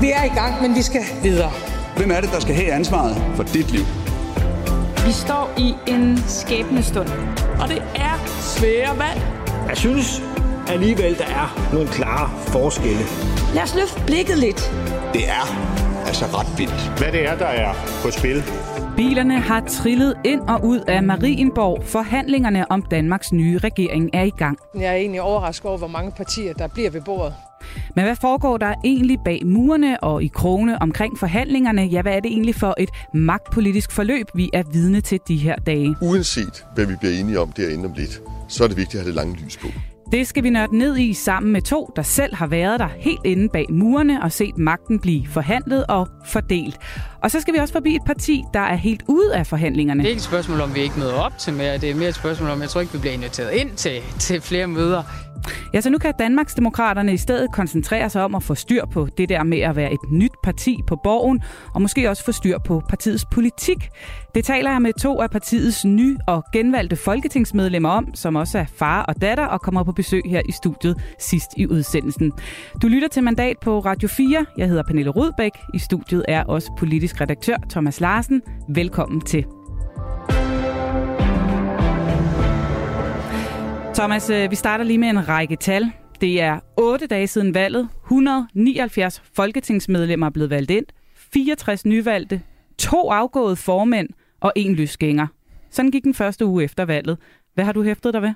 Vi er i gang, men vi skal videre. Hvem er det, der skal have ansvaret for dit liv? Vi står i en skæbnestund. Og det er svære valg. Jeg synes alligevel, der er nogle klare forskelle. Lad os løfte blikket lidt. Det er altså ret vildt. Hvad det er, der er på spil. Bilerne har trillet ind og ud af Marienborg. Forhandlingerne om Danmarks nye regering er i gang. Jeg er egentlig overrasket over, hvor mange partier, der bliver ved bordet. Men hvad foregår der egentlig bag murene og i krone omkring forhandlingerne? Ja, hvad er det egentlig for et magtpolitisk forløb, vi er vidne til de her dage? Uanset hvad vi bliver enige om derinde om lidt, så er det vigtigt at have det lange lys på. Det skal vi nørde ned i sammen med to, der selv har været der helt inde bag murene og set magten blive forhandlet og fordelt. Og så skal vi også forbi et parti, der er helt ude af forhandlingerne. Det er ikke et spørgsmål om, vi ikke møder op til mere. Det er mere et spørgsmål om, jeg tror ikke, vi bliver inviteret ind til, til flere møder. Ja, så nu kan Danmarksdemokraterne i stedet koncentrere sig om at få styr på det der med at være et nyt parti på borgen, og måske også få styr på partiets politik. Det taler jeg med to af partiets nye og genvalgte folketingsmedlemmer om, som også er far og datter og kommer på besøg her i studiet sidst i udsendelsen. Du lytter til Mandat på Radio 4. Jeg hedder Pernille Rudbæk. I studiet er også politisk redaktør Thomas Larsen. Velkommen til. Thomas, øh, vi starter lige med en række tal. Det er 8 dage siden valget. 179 folketingsmedlemmer er blevet valgt ind. 64 nyvalgte. To afgåede formænd og en løsgænger. Sådan gik den første uge efter valget. Hvad har du hæftet dig ved?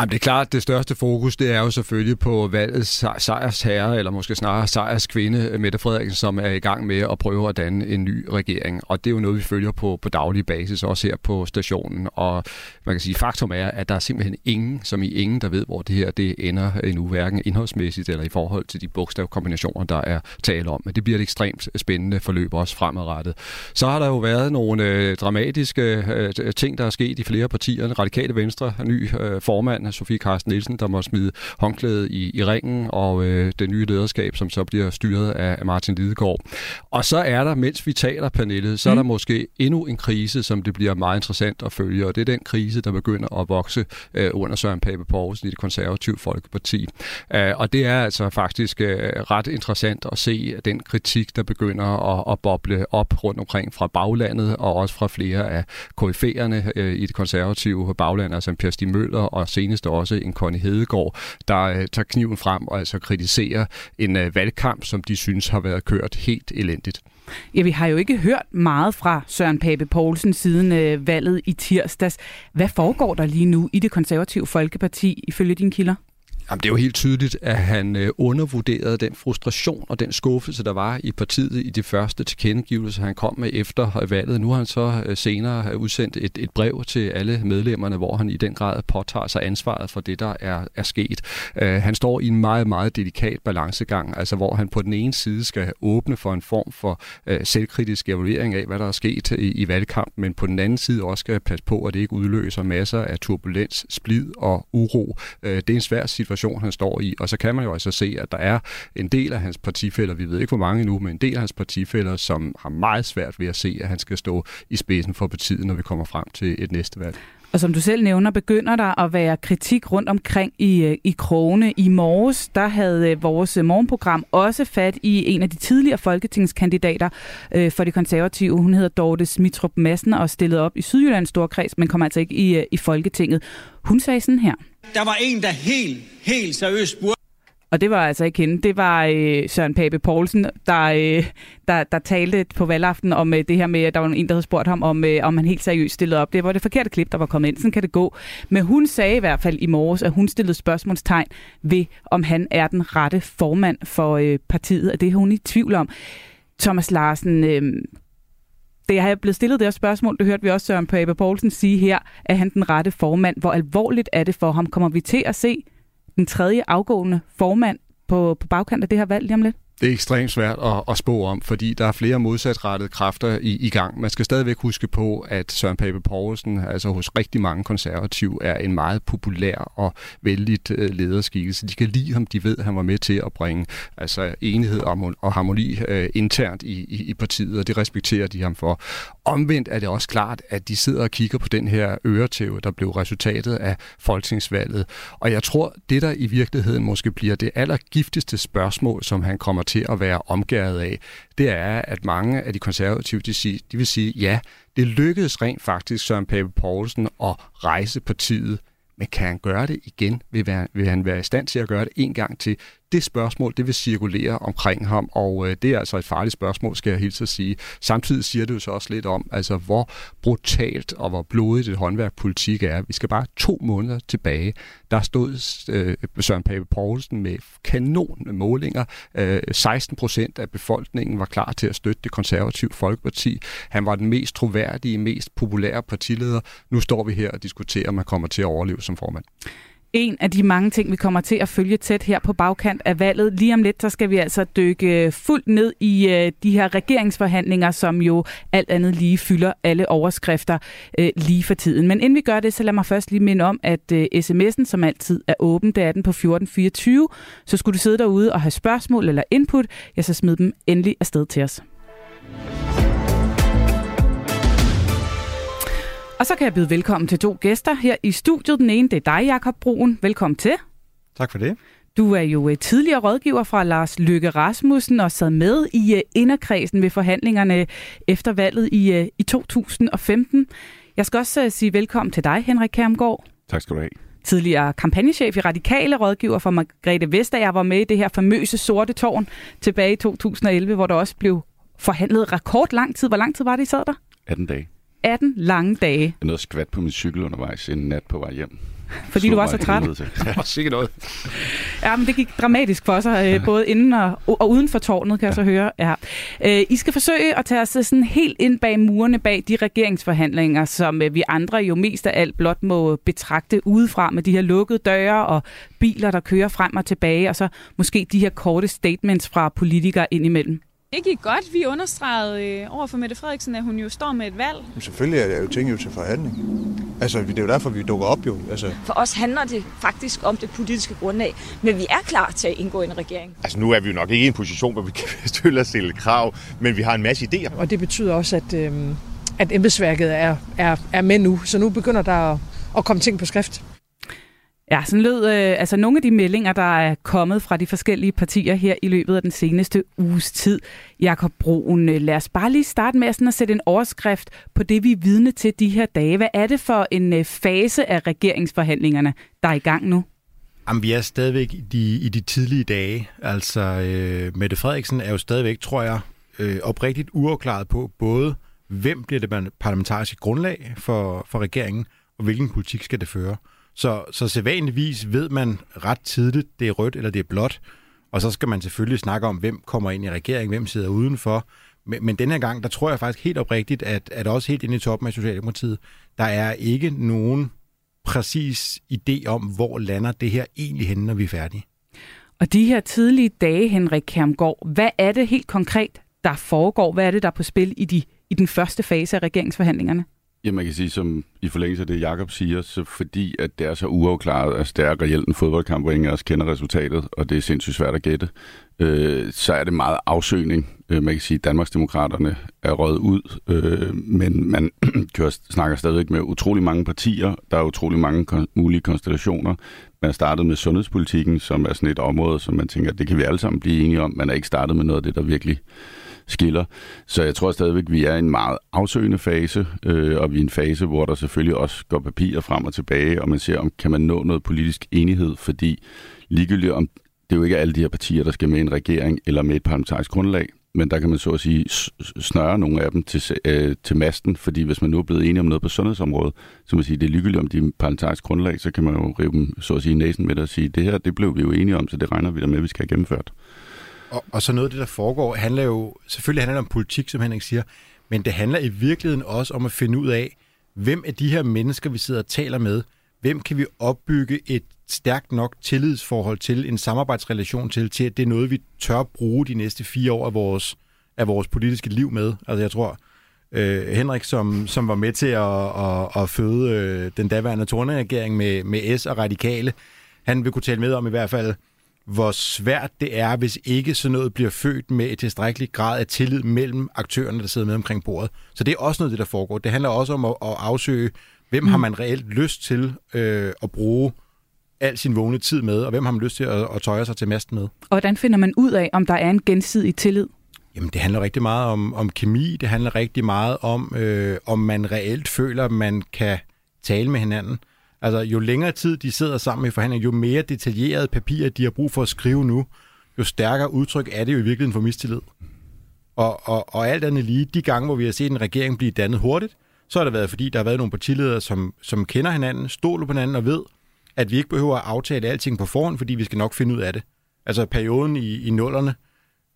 Jamen, det er klart, at det største fokus, det er jo selvfølgelig på valgets sejrsherre, eller måske snarere sejrskvinde, Mette Frederiksen, som er i gang med at prøve at danne en ny regering. Og det er jo noget, vi følger på, på daglig basis, også her på stationen. Og man kan sige, faktum er, at der er simpelthen ingen, som i ingen, der ved, hvor det her det ender endnu, hverken indholdsmæssigt eller i forhold til de bogstavkombinationer, der er tale om. Men det bliver et ekstremt spændende forløb også fremadrettet. Så har der jo været nogle øh, dramatiske øh, ting, der er sket i flere partier. Radikale Venstre, ny øh, formand, Sofie Carsten Nielsen, der må smide håndklædet i, i ringen, og øh, det nye lederskab, som så bliver styret af Martin Lidegaard. Og så er der, mens vi taler, Pernille, så er der mm. måske endnu en krise, som det bliver meget interessant at følge, og det er den krise, der begynder at vokse øh, under Søren Pape Poulsen i det konservative Folkeparti. Uh, og det er altså faktisk uh, ret interessant at se den kritik, der begynder at, at boble op rundt omkring fra baglandet, og også fra flere af KF'erne uh, i det konservative bagland, altså Per Stig Møller og senest senest også en Connie Hedegaard, der øh, tager kniven frem og altså kritiserer en øh, valgkamp, som de synes har været kørt helt elendigt. Ja, vi har jo ikke hørt meget fra Søren Pape Poulsen siden øh, valget i tirsdags. Hvad foregår der lige nu i det konservative Folkeparti ifølge dine kilder? Jamen, det er jo helt tydeligt, at han øh, undervurderede den frustration og den skuffelse, der var i partiet i de første tilkendegivelser, han kom med efter valget. Nu har han så øh, senere udsendt et, et brev til alle medlemmerne, hvor han i den grad påtager sig ansvaret for det, der er, er sket. Uh, han står i en meget, meget delikat balancegang, altså hvor han på den ene side skal åbne for en form for uh, selvkritisk evaluering af, hvad der er sket i, i valgkampen, men på den anden side også skal passe på, at det ikke udløser masser af turbulens, splid og uro. Uh, det er en svær situation situation, han står i. Og så kan man jo altså se, at der er en del af hans partifælder, vi ved ikke hvor mange nu, men en del af hans partifælder, som har meget svært ved at se, at han skal stå i spidsen for partiet, når vi kommer frem til et næste valg. Og som du selv nævner, begynder der at være kritik rundt omkring i, øh, i krogene. I morges, der havde øh, vores morgenprogram også fat i en af de tidligere folketingskandidater øh, for de konservative. Hun hedder Dorte Smitrup Madsen og stillede op i Sydjyllands Storkreds, men kom altså ikke i, øh, i Folketinget. Hun sagde sådan her. Der var en, der helt, helt seriøst spurgte og det var altså ikke hende. Det var øh, Søren Pape Poulsen, der, øh, der, der talte på valgaften om øh, det her med, at der var en, der havde spurgt ham, om, øh, om han helt seriøst stillede op. Det var det forkerte klip, der var kommet ind. Sådan kan det gå. Men hun sagde i hvert fald i morges, at hun stillede spørgsmålstegn ved, om han er den rette formand for øh, partiet. Og det har hun i tvivl om. Thomas Larsen, øh, det har blevet stillet det her spørgsmål, det hørte vi også Søren Pape Poulsen sige her, at han den rette formand? Hvor alvorligt er det for ham? Kommer vi til at se den tredje afgående formand på, på bagkant af det her valg lige om lidt? Det er ekstremt svært at, at spå om, fordi der er flere modsatrettede kræfter i, i gang. Man skal stadigvæk huske på, at Søren Pape Poulsen, altså hos rigtig mange konservative, er en meget populær og vældigt øh, lederskikkelse. De kan lide ham, de ved, at han var med til at bringe altså, enighed og, og harmoni øh, internt i, i, i partiet, og det respekterer de ham for. Omvendt er det også klart, at de sidder og kigger på den her øretæve, der blev resultatet af folketingsvalget. Og jeg tror, det der i virkeligheden måske bliver det allergiftigste spørgsmål, som han kommer til at være omgæret af, det er, at mange af de konservative, de, siger, de vil sige, ja, det lykkedes rent faktisk Søren Pape Poulsen at rejse partiet, men kan han gøre det igen? Vil, være, vil han være i stand til at gøre det en gang til? Det spørgsmål, det vil cirkulere omkring ham, og øh, det er altså et farligt spørgsmål, skal jeg hilse at sige. Samtidig siger det jo så også lidt om, altså hvor brutalt og hvor blodigt et håndværk politik er. Vi skal bare to måneder tilbage. Der stod øh, Søren Pape Poulsen med kanon målinger. Øh, 16 procent af befolkningen var klar til at støtte det konservative Folkeparti. Han var den mest troværdige, mest populære partileder. Nu står vi her og diskuterer, om han kommer til at overleve som formand en af de mange ting, vi kommer til at følge tæt her på bagkant af valget. Lige om lidt, så skal vi altså dykke øh, fuldt ned i øh, de her regeringsforhandlinger, som jo alt andet lige fylder alle overskrifter øh, lige for tiden. Men inden vi gør det, så lad mig først lige minde om, at sms'en, som altid er åben, det er den på 1424. Så skulle du sidde derude og have spørgsmål eller input, ja, så smid dem endelig afsted til os. Og så kan jeg byde velkommen til to gæster her i studiet. Den ene, det er dig, Jakob Broen. Velkommen til. Tak for det. Du er jo øh, tidligere rådgiver fra Lars Løkke Rasmussen og sad med i øh, inderkredsen ved forhandlingerne efter valget i, øh, i 2015. Jeg skal også sige velkommen til dig, Henrik Kærmgaard. Tak skal du have. Tidligere kampagnechef i Radikale rådgiver for Margrethe Vestager var med i det her famøse sorte tårn tilbage i 2011, hvor der også blev forhandlet rekord lang tid. Hvor lang tid var det, I sad der? 18 dage. 18 lange dage. Jeg nåede skvat på min cykel undervejs en nat på vej hjem. Fordi du var så træt? Ja, sikkert noget. Ja, men det gik dramatisk for sig, øh, både inden og, og uden for tårnet, kan ja. jeg så høre. Ja. Øh, I skal forsøge at tage os sådan helt ind bag murene bag de regeringsforhandlinger, som øh, vi andre jo mest af alt blot må betragte udefra med de her lukkede døre og biler, der kører frem og tilbage, og så måske de her korte statements fra politikere indimellem. Det gik godt. Vi understregede øh, over for Mette Frederiksen, at hun jo står med et valg. Men selvfølgelig er jo ting jo til forhandling. Altså, det er jo derfor, vi dukker op jo. Altså. For os handler det faktisk om det politiske grundlag, men vi er klar til at indgå i en regering. Altså, nu er vi jo nok ikke i en position, hvor vi kan stille og stille krav, men vi har en masse idéer. Og det betyder også, at, øh, at embedsværket er, er, er med nu, så nu begynder der at, at komme ting på skrift. Ja, sådan lød øh, altså nogle af de meldinger, der er kommet fra de forskellige partier her i løbet af den seneste uges tid. Jakob Broen, øh, lad os bare lige starte med sådan at sætte en overskrift på det, vi er vidne til de her dage. Hvad er det for en øh, fase af regeringsforhandlingerne, der er i gang nu? Jamen, vi er stadigvæk i de, i de tidlige dage. Altså, øh, Mette Frederiksen er jo stadigvæk, tror jeg, øh, oprigtigt uafklaret på både, hvem bliver det parlamentariske grundlag for, for regeringen, og hvilken politik skal det føre. Så, så sædvanligvis ved man ret tidligt, det er rødt eller det er blåt, og så skal man selvfølgelig snakke om, hvem kommer ind i regeringen, hvem sidder udenfor. Men, men denne gang, der tror jeg faktisk helt oprigtigt, at, at også helt inde i toppen af Socialdemokratiet, der er ikke nogen præcis idé om, hvor lander det her egentlig henne, når vi er færdige. Og de her tidlige dage, Henrik Kermgaard, hvad er det helt konkret, der foregår? Hvad er det, der er på spil i, de, i den første fase af regeringsforhandlingerne? Ja, man kan sige, som i forlængelse af det, Jakob siger, så fordi at det er så uafklaret, altså det er reelt en fodboldkamp, hvor ingen af os kender resultatet, og det er sindssygt svært at gætte, øh, så er det meget afsøgning. Øh, man kan sige, at Danmarksdemokraterne er røget ud, øh, men man kører, snakker stadigvæk med utrolig mange partier. Der er utrolig mange kon- mulige konstellationer. Man startede startet med sundhedspolitikken, som er sådan et område, som man tænker, det kan vi alle sammen blive enige om. Man er ikke startet med noget af det, der virkelig skiller. Så jeg tror stadigvæk, vi er i en meget afsøgende fase, øh, og vi er i en fase, hvor der selvfølgelig også går papirer frem og tilbage, og man ser, om kan man nå noget politisk enighed, fordi ligegyldigt om det er jo ikke alle de her partier, der skal med en regering eller med et parlamentarisk grundlag, men der kan man så at sige snøre nogle af dem til, øh, til masten, fordi hvis man nu er blevet enige om noget på sundhedsområdet, så man sige, det er ligegyldigt om de parlamentarisk grundlag, så kan man jo rive dem så at sige næsen med det og sige, det her, det blev vi jo enige om, så det regner vi der med, at vi skal have gennemført. Og, og så noget af det, der foregår, handler jo, selvfølgelig handler det om politik, som Henrik siger, men det handler i virkeligheden også om at finde ud af, hvem er de her mennesker, vi sidder og taler med, hvem kan vi opbygge et stærkt nok tillidsforhold til, en samarbejdsrelation til, til at det er noget, vi tør bruge de næste fire år af vores, af vores politiske liv med. Altså jeg tror, øh, Henrik, som, som var med til at, at, at føde øh, den daværende torneregering med, med S og Radikale, han vil kunne tale med om i hvert fald, hvor svært det er, hvis ikke sådan noget bliver født med et tilstrækkeligt grad af tillid mellem aktørerne, der sidder med omkring bordet. Så det er også noget, det der foregår. Det handler også om at, at afsøge, hvem mm. har man reelt lyst til øh, at bruge al sin vågne tid med, og hvem har man lyst til at, at tøje sig til mast med. Og hvordan finder man ud af, om der er en gensidig tillid? Jamen, det handler rigtig meget om, om kemi. Det handler rigtig meget om, øh, om man reelt føler, at man kan tale med hinanden. Altså, jo længere tid de sidder sammen i forhandling, jo mere detaljerede papirer de har brug for at skrive nu, jo stærkere udtryk er det jo i virkeligheden for mistillid. Og, og, og alt andet lige, de gange, hvor vi har set en regering blive dannet hurtigt, så har det været, fordi der har været nogle partiledere, som, som kender hinanden, stoler på hinanden og ved, at vi ikke behøver at aftale alting på forhånd, fordi vi skal nok finde ud af det. Altså perioden i, i nullerne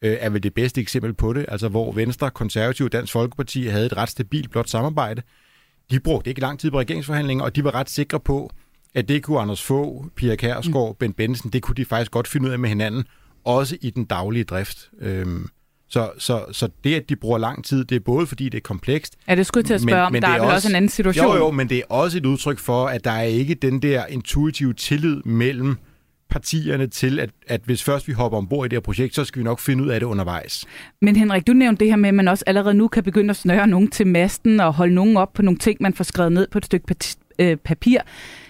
øh, er vel det bedste eksempel på det, altså hvor Venstre, Konservative og Dansk Folkeparti havde et ret stabilt blot samarbejde. De brugte ikke lang tid på regeringsforhandlinger, og de var ret sikre på, at det kunne Anders Få, Pia Kærsgaard, mm. Ben Benson, det kunne de faktisk godt finde ud af med hinanden, også i den daglige drift. Øhm, så, så, så det, at de bruger lang tid, det er både fordi, det er komplekst. Ja, det skulle til at spørge men, om, men der er, er også, også en anden situation. Jo, jo, men det er også et udtryk for, at der er ikke den der intuitive tillid mellem partierne til, at, at hvis først vi hopper ombord i det her projekt, så skal vi nok finde ud af det undervejs. Men Henrik, du nævnte det her med, at man også allerede nu kan begynde at snøre nogen til masten og holde nogen op på nogle ting, man får skrevet ned på et stykke øh, papir.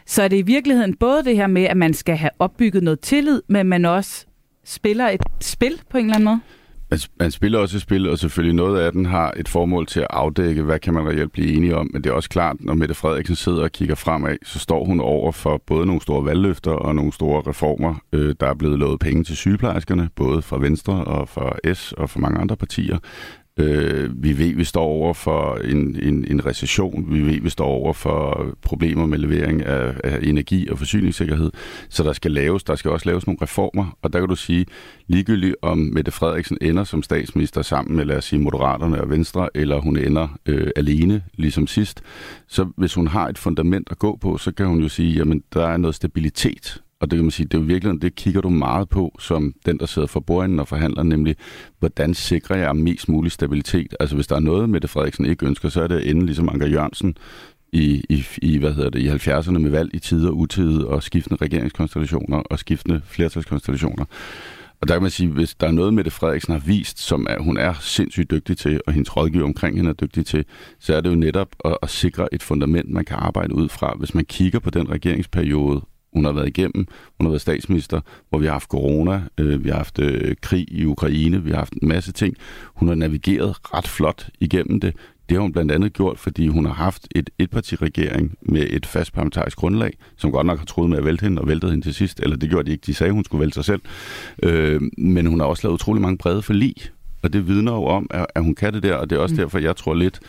Så er det i virkeligheden både det her med, at man skal have opbygget noget tillid, men man også spiller et spil på en eller anden måde? Man, man spiller også et spil, og selvfølgelig noget af den har et formål til at afdække, hvad kan man reelt blive enige om. Men det er også klart, når Mette Frederiksen sidder og kigger fremad, så står hun over for både nogle store valgløfter og nogle store reformer. Øh, der er blevet lovet penge til sygeplejerskerne, både fra Venstre og fra S og fra mange andre partier. Øh, vi ved, vi står over for en, en, en recession. Vi ved, vi står over for problemer med levering af, af energi og forsyningssikkerhed. Så der skal laves, der skal også laves nogle reformer. Og der kan du sige, ligegyldigt om Mette Frederiksen ender som statsminister sammen med, lad os sige, Moderaterne og Venstre, eller hun ender øh, alene, ligesom sidst. Så hvis hun har et fundament at gå på, så kan hun jo sige, jamen der er noget stabilitet og det kan man sige, det er jo virkelig, det kigger du meget på som den, der sidder for bordenden og forhandler, nemlig, hvordan sikrer jeg mest mulig stabilitet? Altså hvis der er noget, Mette Frederiksen ikke ønsker, så er det endelig ligesom Anker Jørgensen i, i, i, hvad hedder det, i 70'erne med valg i tid og utid og skiftende regeringskonstellationer og skiftende flertalskonstellationer. Og der kan man sige, hvis der er noget, Mette Frederiksen har vist, som er, hun er sindssygt dygtig til, og hendes rådgiver omkring hende er dygtig til, så er det jo netop at, at sikre et fundament, man kan arbejde ud fra. Hvis man kigger på den regeringsperiode, hun har været igennem. Hun har været statsminister, hvor vi har haft corona, øh, vi har haft øh, krig i Ukraine, vi har haft en masse ting. Hun har navigeret ret flot igennem det. Det har hun blandt andet gjort, fordi hun har haft et etpartiregering med et fast parlamentarisk grundlag, som godt nok har troet med at vælte hende og væltet hende til sidst. Eller det gjorde de ikke, de sagde, hun skulle vælte sig selv. Øh, men hun har også lavet utrolig mange brede forlig, og det vidner jo om, at, at hun kan det der, og det er også mm. derfor, jeg tror lidt,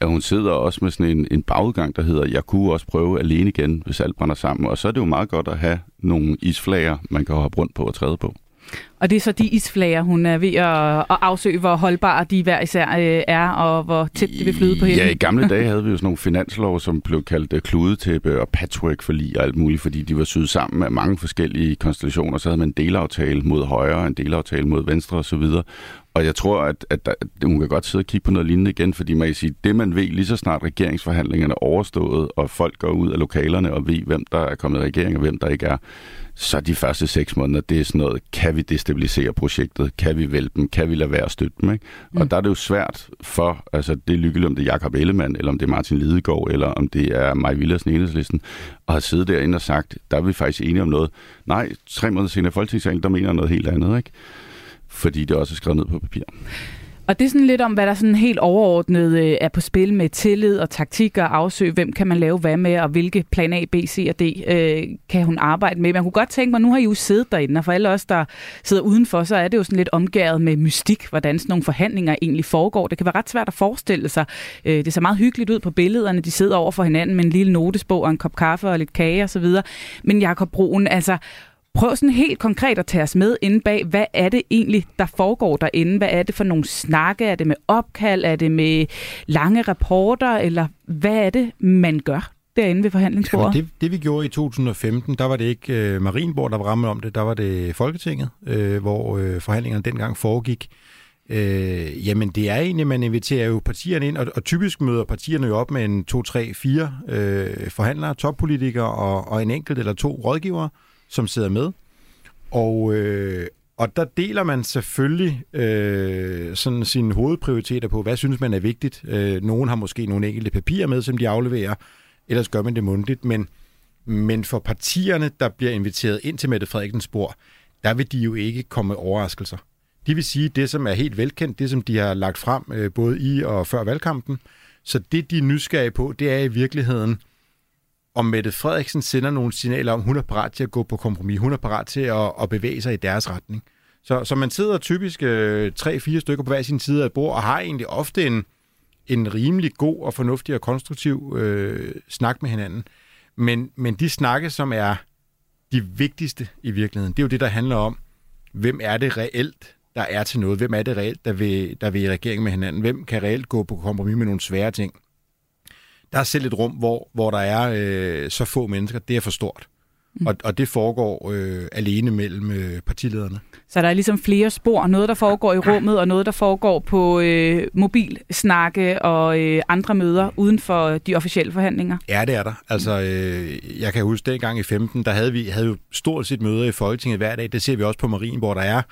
at hun sidder også med sådan en, en bagudgang, der hedder, jeg kunne også prøve alene igen, hvis alt brænder sammen. Og så er det jo meget godt at have nogle isflager, man kan hoppe rundt på og træde på. Og det er så de isflager, hun er ved at, at afsøge, hvor holdbare de hver især øh, er, og hvor tæt de vil flyde på hende. Ja, i gamle dage havde vi jo sådan nogle finanslov, som blev kaldt øh, kludetæppe og patchwork for lige og alt muligt, fordi de var syet sammen af mange forskellige konstellationer. Så havde man en delaftale mod højre, en delaftale mod venstre osv. Og jeg tror, at, at, der, at hun kan godt sidde og kigge på noget lignende igen, fordi man kan sige, det man ved lige så snart regeringsforhandlingerne er overstået, og folk går ud af lokalerne og ved, hvem der er kommet i regering og hvem der ikke er, så de første seks måneder, det er sådan noget, kan vi destabilisere projektet? Kan vi vælge dem? Kan vi lade være at støtte dem? Ikke? Mm. Og der er det jo svært for, altså det er lykkeligt, om det er Jakob Ellemann, eller om det er Martin Lidegaard, eller om det er Maj Villersen enhedslisten, og har siddet derinde og sagt, der er vi faktisk enige om noget. Nej, tre måneder senere i Folketingssalen, der mener noget helt andet, ikke? Fordi det også er skrevet ned på papir. Og det er sådan lidt om, hvad der sådan helt overordnet øh, er på spil med tillid og taktik og afsøge, hvem kan man lave hvad med, og hvilke plan A, B, C og D øh, kan hun arbejde med. Man kunne godt tænke mig, nu har I jo siddet derinde, og for alle os, der sidder udenfor, så er det jo sådan lidt omgæret med mystik, hvordan sådan nogle forhandlinger egentlig foregår. Det kan være ret svært at forestille sig. Øh, det ser meget hyggeligt ud på billederne, de sidder over for hinanden med en lille notesbog og en kop kaffe og lidt kage osv. Men Jakob Broen, altså Prøv sådan helt konkret at tage os med inde bag, hvad er det egentlig, der foregår derinde? Hvad er det for nogle snakke? Er det med opkald? Er det med lange rapporter? Eller hvad er det, man gør derinde ved forhandlingsbordet? Ja, det, det vi gjorde i 2015, der var det ikke øh, Marienborg, der var ramme om det, der var det Folketinget, øh, hvor øh, forhandlingerne dengang foregik. Øh, jamen, det er egentlig, man inviterer jo partierne ind, og, og typisk møder partierne jo op med en 2, 3, 4 øh, forhandlere, toppolitikere og, og en enkelt eller to rådgivere, som sidder med. Og, øh, og der deler man selvfølgelig øh, sådan sine hovedprioriteter på, hvad synes man er vigtigt. Øh, nogen har måske nogle enkelte papirer med, som de afleverer, ellers gør man det mundtligt, men, men for partierne, der bliver inviteret ind til Mette Frederiksens bord, der vil de jo ikke komme med overraskelser. De vil sige det, som er helt velkendt, det som de har lagt frem øh, både i og før valgkampen. Så det, de er nysgerrige på, det er i virkeligheden, om Mette Frederiksen sender nogle signaler om, hun er parat til at gå på kompromis, hun er parat til at, at bevæge sig i deres retning. Så, så man sidder typisk øh, tre-fire stykker på hver sin side af et bord, og har egentlig ofte en, en rimelig god og fornuftig og konstruktiv øh, snak med hinanden. Men, men de snakke, som er de vigtigste i virkeligheden, det er jo det, der handler om, hvem er det reelt, der er til noget? Hvem er det reelt, der vil, der vil i regering med hinanden? Hvem kan reelt gå på kompromis med nogle svære ting? Der er selv et rum, hvor, hvor der er øh, så få mennesker. Det er for stort. Mm. Og, og det foregår øh, alene mellem øh, partilederne. Så der er ligesom flere spor. Noget, der foregår i rummet, og noget, der foregår på øh, mobilsnakke og øh, andre møder uden for de officielle forhandlinger. Ja, det er der. Altså, øh, jeg kan huske, dengang i 15, der havde vi havde jo stort set møder i Folketinget hver dag. Det ser vi også på Marien, hvor der er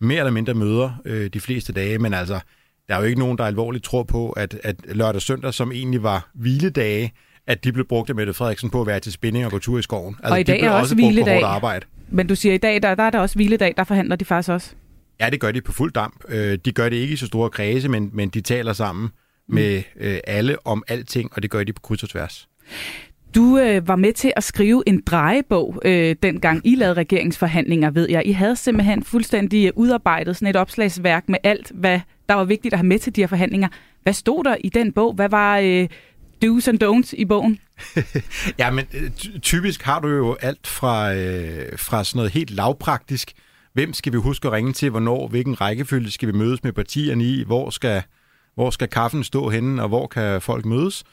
mere eller mindre møder øh, de fleste dage, men altså, der er jo ikke nogen, der alvorligt tror på, at, at lørdag og søndag, som egentlig var hviledage, at de blev brugt af Mette Frederiksen på at være til spænding og gå tur i skoven. Altså, og i dag de blev er også, også brugt hviledag. på arbejde. Men du siger, i dag der, der er der også hviledag, der forhandler de faktisk også. Ja, det gør de på fuld damp. Øh, de gør det ikke i så store kredse, men, men de taler sammen mm. med øh, alle om alting, og det gør de på kryds og tværs. Du øh, var med til at skrive en drejebog, øh, dengang I lavede regeringsforhandlinger, ved jeg. I havde simpelthen fuldstændig udarbejdet sådan et opslagsværk med alt, hvad der var vigtigt at have med til de her forhandlinger. Hvad stod der i den bog? Hvad var øh, do's and don'ts i bogen? ja, men øh, typisk har du jo alt fra, øh, fra sådan noget helt lavpraktisk. Hvem skal vi huske at ringe til, hvornår, hvilken rækkefølge skal vi mødes med partierne i, hvor skal, hvor skal kaffen stå henne, og hvor kan folk mødes?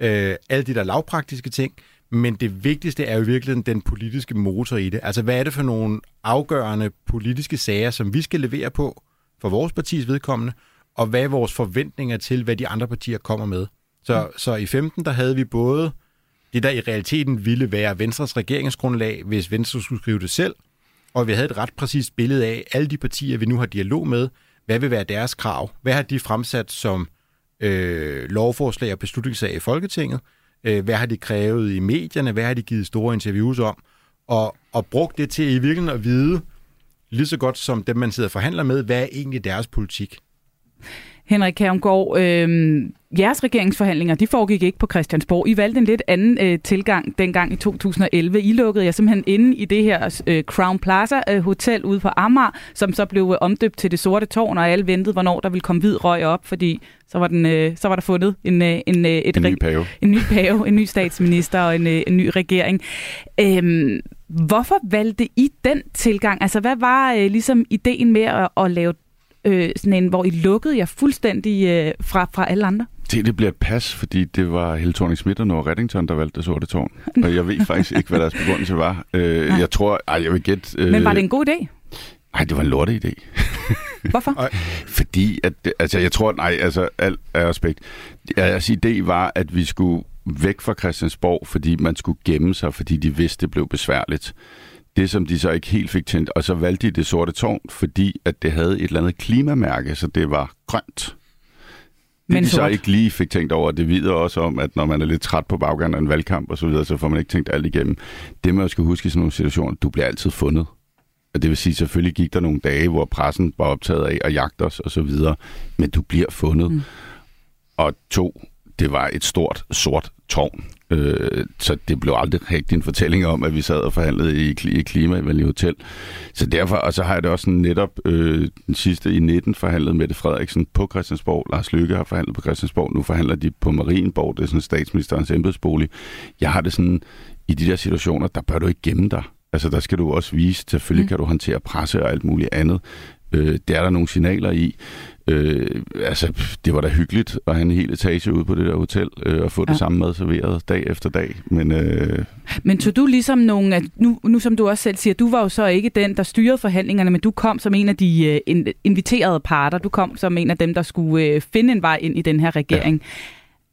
Øh, alle de der lavpraktiske ting. Men det vigtigste er jo virkelig den politiske motor i det. Altså, hvad er det for nogle afgørende politiske sager, som vi skal levere på for vores partis vedkommende, og hvad er vores forventninger til, hvad de andre partier kommer med? Så, mm. så i 15, der havde vi både det, der i realiteten ville være Venstres regeringsgrundlag, hvis Venstre skulle skrive det selv, og vi havde et ret præcist billede af alle de partier, vi nu har dialog med, hvad vil være deres krav? Hvad har de fremsat som øh, lovforslag og beslutningssag i Folketinget? Øh, hvad har de krævet i medierne? Hvad har de givet store interviews om? Og, og brugt det til i virkeligheden at vide, lige så godt som dem, man sidder og forhandler med, hvad er egentlig deres politik? Henrik Kærumgaard, øh, jeres regeringsforhandlinger, de foregik ikke på Christiansborg. I valgte en lidt anden øh, tilgang dengang i 2011. I lukkede jer simpelthen inde i det her øh, Crown Plaza øh, Hotel ude på Amager, som så blev øh, omdøbt til det sorte tårn, og alle ventede, hvornår der ville komme hvid røg op, fordi så var, den, øh, så var der fundet en, øh, en, øh, et en ny pave. En ny pave, en ny statsminister og en, øh, en ny regering. Øh, hvorfor valgte I den tilgang? Altså, hvad var øh, ligesom ideen med at, at lave øh, sådan en, hvor I lukkede jer fuldstændig øh, fra, fra alle andre? Det, det bliver et pas, fordi det var Helle thorning Schmidt og Nora Reddington, der valgte det sorte tårn. Og jeg ved faktisk ikke, hvad deres begrundelse var. Øh, jeg tror, ej, jeg vil gætte... Øh, Men var det en god idé? Nej, det var en lorte idé. Hvorfor? Fordi, at, altså jeg tror, nej, altså alt er respekt. Altså idé var, at vi skulle væk fra Christiansborg, fordi man skulle gemme sig, fordi de vidste, det blev besværligt. Det, som de så ikke helt fik tændt, og så valgte de det sorte tårn, fordi at det havde et eller andet klimamærke, så det var grønt. Det, Men de så sort. ikke lige fik tænkt over, det videre også om, at når man er lidt træt på baggrund af en valgkamp og så videre, så får man ikke tænkt alt igennem. Det man skal huske i sådan nogle situationer, du bliver altid fundet. Og det vil sige, selvfølgelig gik der nogle dage, hvor pressen var optaget af at jagte os og så videre, men du bliver fundet. Mm. Og to, det var et stort, sort tårn. Øh, så det blev aldrig rigtig en fortælling om, at vi sad og forhandlede i, i Klimavenlig Hotel. Så derfor, og så har jeg det også sådan netop øh, den sidste i 19 forhandlet Mette Frederiksen på Christiansborg. Lars Løkke har forhandlet på Christiansborg. Nu forhandler de på Marienborg. Det er sådan statsministerens embedsbolig. Jeg har det sådan, i de der situationer, der bør du ikke gemme dig. Altså, der skal du også vise, selvfølgelig mm. kan du håndtere presse og alt muligt andet, Øh, det er der nogle signaler i. Øh, altså, det var da hyggeligt at have en hel etage ude på det der hotel øh, og få ja. det samme mad serveret dag efter dag. Men, øh... men tog du ligesom nogle af, nu, nu som du også selv siger, du var jo så ikke den, der styrede forhandlingerne, men du kom som en af de uh, inviterede parter. Du kom som en af dem, der skulle uh, finde en vej ind i den her regering.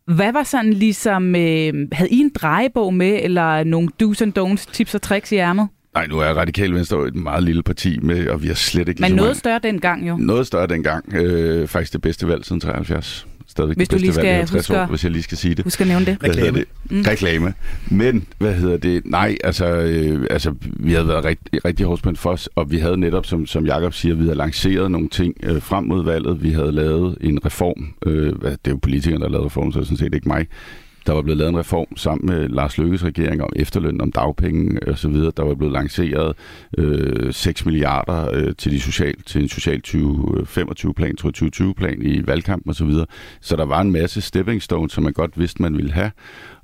Ja. Hvad var sådan ligesom, øh, havde I en drejebog med, eller nogle do's and don'ts, tips og tricks i ærmet? Nej, nu er Radikal Venstre et meget lille parti, med, og vi har slet ikke... Men noget større dengang jo. Noget større dengang. Øh, faktisk det bedste valg siden 73 stadigvæk hvis det bedste lige skal valg i 50 huske, år, hvis jeg lige skal sige det. Husk at nævne det. Reklame. Det? Mm. Reklame. Men, hvad hedder det? Nej, altså, øh, altså vi havde været rigtig, rigtig hårdt for os, og vi havde netop, som, som Jakob siger, vi havde lanceret nogle ting øh, frem mod valget. Vi havde lavet en reform. Øh, det er jo politikerne, der har lavet reformen, så det er sådan set ikke mig. Der var blevet lavet en reform sammen med Lars Løkkes regering om efterløn, om dagpenge øh, osv. Der var blevet lanceret øh, 6 milliarder øh, til, de social, til en social 2025-plan, øh, 2020-plan i valgkampen osv. Så, så der var en masse stepping stones, som man godt vidste, man ville have.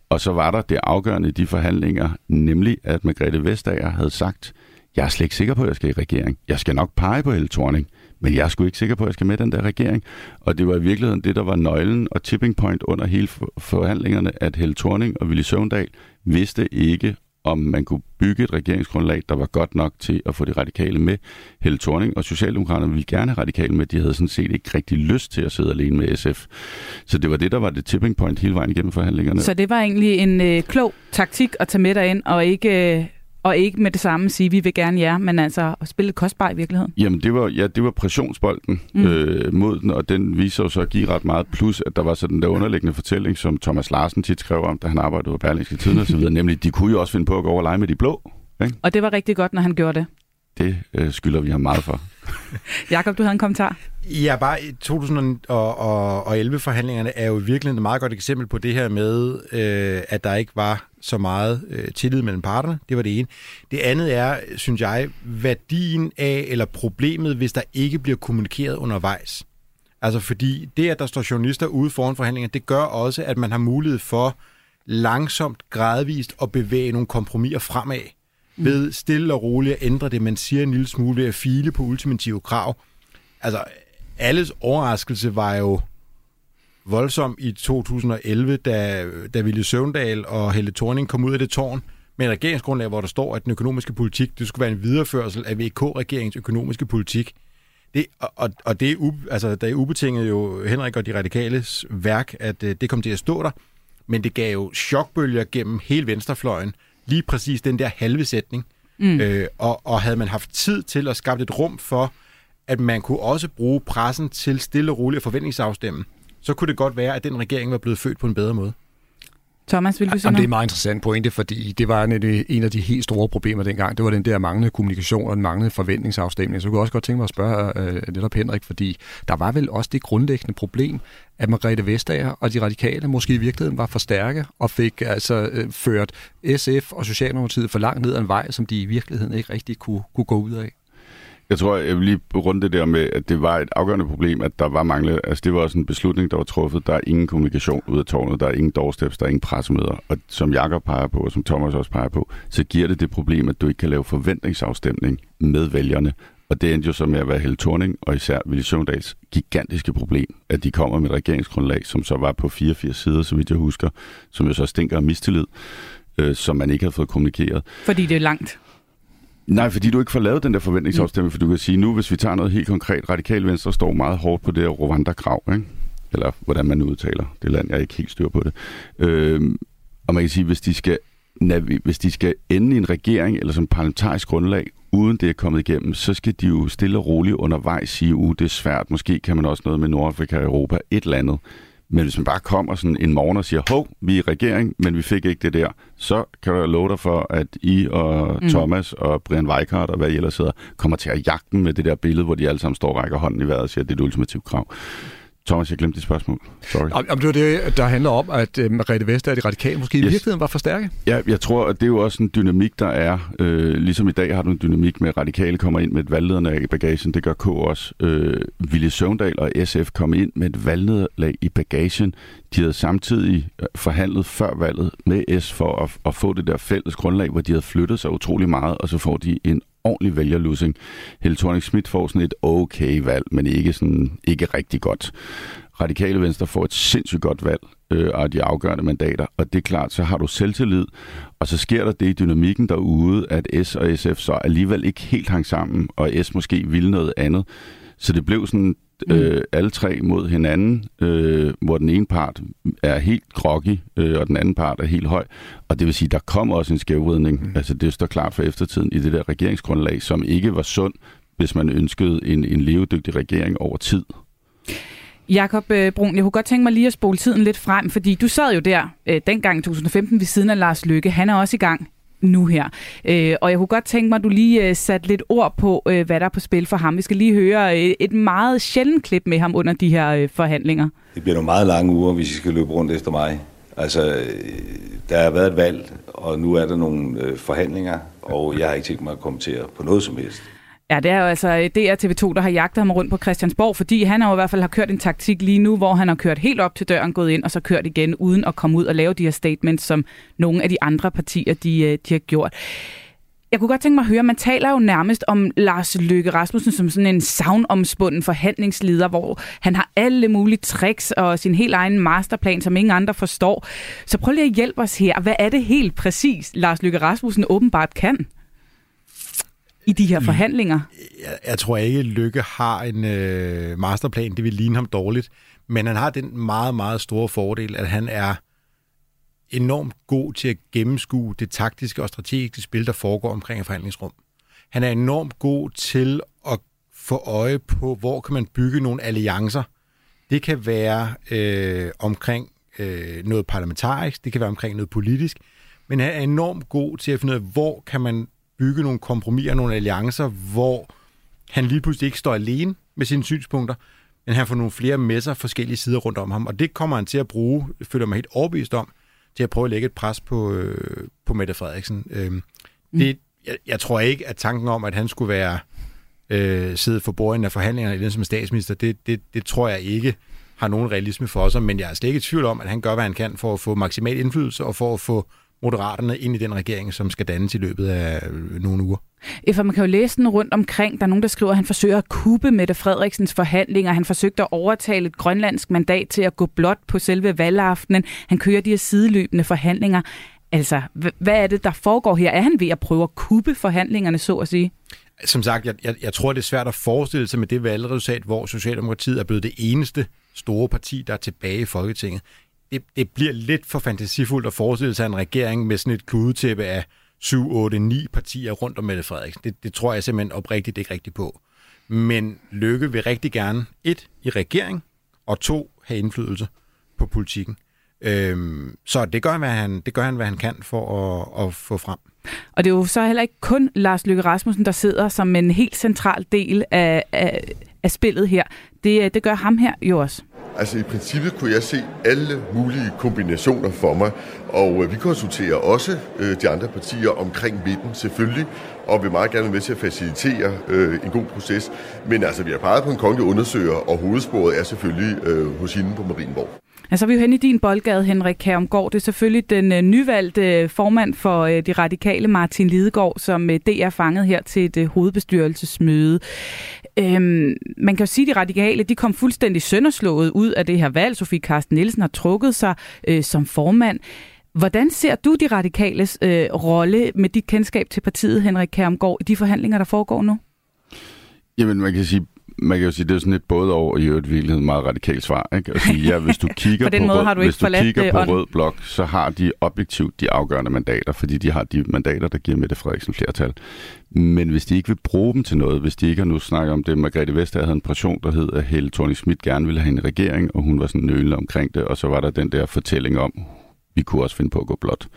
Og så var der det afgørende i de forhandlinger, nemlig at Margrethe Vestager havde sagt, jeg er slet ikke sikker på, at jeg skal i regering. Jeg skal nok pege på Helle Thorning. Men jeg er sgu ikke sikker på, at jeg skal med den der regering. Og det var i virkeligheden det, der var nøglen og tipping point under hele forhandlingerne, at Helle Thorning og Willy Søvndal vidste ikke, om man kunne bygge et regeringsgrundlag, der var godt nok til at få de radikale med. Helle Thorning og Socialdemokraterne ville gerne have radikale med. De havde sådan set ikke rigtig lyst til at sidde alene med SF. Så det var det, der var det tipping point hele vejen igennem forhandlingerne. Så det var egentlig en øh, klog taktik at tage med dig ind, og ikke... Øh og ikke med det samme sige, vi vil gerne jer, men altså at spille kostbar i virkeligheden. Jamen, det var, ja, det var pressionsbolden mm. øh, mod den, og den viser jo så at give ret meget. Plus, at der var sådan der underliggende fortælling, som Thomas Larsen tit skrev om, da han arbejdede på Berlingske Tiden og så videre, nemlig, de kunne jo også finde på at gå over og lege med de blå. Ikke? Og det var rigtig godt, når han gjorde det. Det øh, skylder vi ham meget for. Jakob, du havde en kommentar. Ja, bare 2011-forhandlingerne er jo virkelig et meget godt eksempel på det her med, øh, at der ikke var så meget øh, tillid mellem parterne. Det var det ene. Det andet er, synes jeg, værdien af, eller problemet, hvis der ikke bliver kommunikeret undervejs. Altså fordi det, at der står journalister ude foran forhandlinger, det gør også, at man har mulighed for langsomt, gradvist at bevæge nogle kompromiser fremad. Mm. Ved stille og roligt at ændre det, man siger en lille smule ved at file på ultimative krav. Altså, alles overraskelse var jo voldsom i 2011, da, da Ville Søvndal og Helle Thorning kom ud af det tårn med en regeringsgrundlag, hvor der står, at den økonomiske politik, det skulle være en videreførsel af VK-regeringens økonomiske politik. Det, og, og det, er u, altså, der er ubetinget jo Henrik og de radikales værk, at uh, det kom til at stå der, men det gav jo chokbølger gennem hele venstrefløjen, lige præcis den der halve sætning. Mm. Øh, og, og havde man haft tid til at skabe et rum for, at man kunne også bruge pressen til stille og roligt forventningsafstemme, så kunne det godt være, at den regering var blevet født på en bedre måde. Thomas, vil du sige Jamen, Det er en meget interessant pointe, fordi det var en af de helt store problemer dengang. Det var den der manglende kommunikation og den manglende forventningsafstemning. Så jeg kunne også godt tænke mig at spørge øh, netop Henrik, fordi der var vel også det grundlæggende problem, at Margrethe Vestager og de radikale måske i virkeligheden var for stærke og fik altså øh, ført SF og Socialdemokratiet for langt ned ad en vej, som de i virkeligheden ikke rigtig kunne, kunne gå ud af. Jeg tror, jeg vil lige runde det der med, at det var et afgørende problem, at der var manglet. Altså, det var også en beslutning, der var truffet. Der er ingen kommunikation ud af tårnet, der er ingen doorsteps, der er ingen pressemøder. Og som Jakob peger på, og som Thomas også peger på, så giver det det problem, at du ikke kan lave forventningsafstemning med vælgerne. Og det endte jo så med at være Helle Thorning og især Ville Søvndals gigantiske problem, at de kommer med et regeringsgrundlag, som så var på 84 sider, så vidt jeg husker, som jo så stinker af mistillid, øh, som man ikke havde fået kommunikeret. Fordi det er langt. Nej, fordi du ikke får lavet den der forventningsafstemning, mm. for du kan sige nu, hvis vi tager noget helt konkret, Radikal Venstre står meget hårdt på det her Rwanda-krav, ikke? eller hvordan man udtaler det land, jeg er ikke helt styr på det. Øhm, og man kan sige, hvis de skal hvis de skal ende i en regering eller som parlamentarisk grundlag, uden det er kommet igennem, så skal de jo stille og roligt undervejs sige, uh, det er svært, måske kan man også noget med Nordafrika og Europa, et eller andet. Men hvis man bare kommer sådan en morgen og siger, hov, vi er i regering, men vi fik ikke det der, så kan jeg love dig for, at I og mm. Thomas og Brian Weikart og hvad I ellers sidder, kommer til at jagte med det der billede, hvor de alle sammen står og rækker hånden i vejret og siger, at det er et ultimativt krav. Thomas, jeg glemte dit spørgsmål. Sorry. Jamen, det var det, der handler om, at uh, Margrethe Vester og de radikale måske yes. i virkeligheden var for stærke. Ja, jeg tror, at det er jo også en dynamik, der er. Øh, ligesom i dag har du en dynamik med, at radikale kommer ind med et valgnederlag i bagagen. Det gør K også. Øh, Ville Søvndal og SF kom ind med et valgnederlag i bagagen. De havde samtidig øh, forhandlet før valget med S for at, at få det der fælles grundlag, hvor de havde flyttet sig utrolig meget, og så får de en ordentlig vælgerlussing. Helle thorning Schmidt får sådan et okay valg, men ikke, sådan, ikke rigtig godt. Radikale Venstre får et sindssygt godt valg øh, af de afgørende mandater, og det er klart, så har du selvtillid, og så sker der det i dynamikken derude, at S og SF så alligevel ikke helt hang sammen, og S måske ville noget andet. Så det blev sådan øh, alle tre mod hinanden, øh, hvor den ene part er helt groggy, øh, og den anden part er helt høj. Og det vil sige, der kom også en skævvridning. Mm. Altså det står klart for eftertiden i det der regeringsgrundlag, som ikke var sund, hvis man ønskede en, en levedygtig regering over tid. Jakob øh, Brun, jeg kunne godt tænke mig lige at spole tiden lidt frem, fordi du sad jo der øh, dengang i 2015 ved siden af Lars Lykke. Han er også i gang nu her. Øh, og jeg kunne godt tænke mig, at du lige øh, satte lidt ord på, øh, hvad der er på spil for ham. Vi skal lige høre øh, et meget sjældent klip med ham under de her øh, forhandlinger. Det bliver nogle meget lange uger, hvis I skal løbe rundt efter mig. Altså, øh, der har været et valg, og nu er der nogle øh, forhandlinger, og jeg har ikke tænkt mig at kommentere på noget som helst. Ja, det er jo altså øh, DR TV2, der har jagtet ham rundt på Christiansborg, fordi han har jo i hvert fald har kørt en taktik lige nu, hvor han har kørt helt op til døren, gået ind og så kørt igen, uden at komme ud og lave de her statements, som nogle af de andre partier, de, øh, de har gjort. Jeg kunne godt tænke mig at høre, man taler jo nærmest om Lars Løkke Rasmussen som sådan en savnomspunden forhandlingsleder, hvor han har alle mulige tricks og sin helt egen masterplan, som ingen andre forstår. Så prøv lige at hjælpe os her. Hvad er det helt præcis, Lars Løkke Rasmussen åbenbart kan? I de her forhandlinger? Jeg, jeg tror ikke, Lykke har en øh, masterplan. Det vil ligne ham dårligt. Men han har den meget, meget store fordel, at han er enormt god til at gennemskue det taktiske og strategiske spil, der foregår omkring et forhandlingsrum. Han er enormt god til at få øje på, hvor kan man bygge nogle alliancer. Det kan være øh, omkring øh, noget parlamentarisk, det kan være omkring noget politisk, men han er enormt god til at finde ud af, hvor kan man bygge nogle kompromiser, nogle alliancer, hvor han lige pludselig ikke står alene med sine synspunkter, men han får nogle flere med sig forskellige sider rundt om ham, og det kommer han til at bruge, føler mig helt overbevist om, til at prøve at lægge et pres på, øh, på Mette Frederiksen. Øh, mm. det, jeg, jeg tror ikke, at tanken om, at han skulle være øh, sidde for bordenden af forhandlingerne i den som statsminister, det, det, det tror jeg ikke har nogen realisme for sig, men jeg er slet ikke i tvivl om, at han gør, hvad han kan for at få maksimal indflydelse og for at få Moderaterne ind i den regering, som skal dannes i løbet af øh, nogle uger. For man kan jo læse den rundt omkring. Der er nogen, der skriver, at han forsøger at kuppe Mette Frederiksens forhandlinger. Han forsøgte at overtale et grønlandsk mandat til at gå blot på selve valgaftenen. Han kører de her sideløbende forhandlinger. Altså, hvad er det, der foregår her? Er han ved at prøve at kuppe forhandlingerne, så at sige? Som sagt, jeg, jeg, jeg tror, det er svært at forestille sig med det valgresultat, hvor Socialdemokratiet er blevet det eneste store parti, der er tilbage i Folketinget det, det bliver lidt for fantasifuldt at forestille sig en regering med sådan et kludetæppe af 7, 8, 9 partier rundt om Mette Frederiksen. Det, det tror jeg simpelthen oprigtigt ikke rigtigt på. Men Lykke vil rigtig gerne, et, i regering, og to, have indflydelse på politikken. Øhm, så det gør, hvad han, det gør han, hvad han kan for at, at få frem. Og det er jo så heller ikke kun Lars Løkke Rasmussen, der sidder som en helt central del af, af, af spillet her. Det, øh, det gør ham her jo også. Altså i princippet kunne jeg se alle mulige kombinationer for mig, og øh, vi konsulterer også øh, de andre partier omkring midten selvfølgelig, og vil meget gerne være med til at facilitere øh, en god proces. Men altså, vi har peget på en kongelig undersøger, og hovedsporet er selvfølgelig øh, hos hende på Marienborg. Altså, vi er jo hen i din boldgade, Henrik Kærumgaard. Det er selvfølgelig den øh, nyvalgte øh, formand for øh, de radikale, Martin Lidegaard, som øh, DR fanget her til et øh, hovedbestyrelsesmøde. Øhm, man kan jo sige, at de radikale de kom fuldstændig sønderslået ud af det her valg. Sofie Carsten Nielsen har trukket sig øh, som formand. Hvordan ser du de radikales øh, rolle med dit kendskab til partiet, Henrik Kærumgaard, i de forhandlinger, der foregår nu? Jamen, man kan sige, man kan jo sige, det er sådan et både over i øvrigt virkeligheden meget radikalt svar. Ikke? At sige, ja, hvis du kigger, på, måde rød, du hvis du kigger på rød blok, så har de objektivt de afgørende mandater, fordi de har de mandater, der giver Mette Frederiksen flertal. Men hvis de ikke vil bruge dem til noget, hvis de ikke har nu snakket om det, Margrethe Vestager havde en pression, der hed, at Helle thorning Schmidt gerne ville have en regering, og hun var sådan nølende omkring det, og så var der den der fortælling om, vi kunne også finde på at gå blot.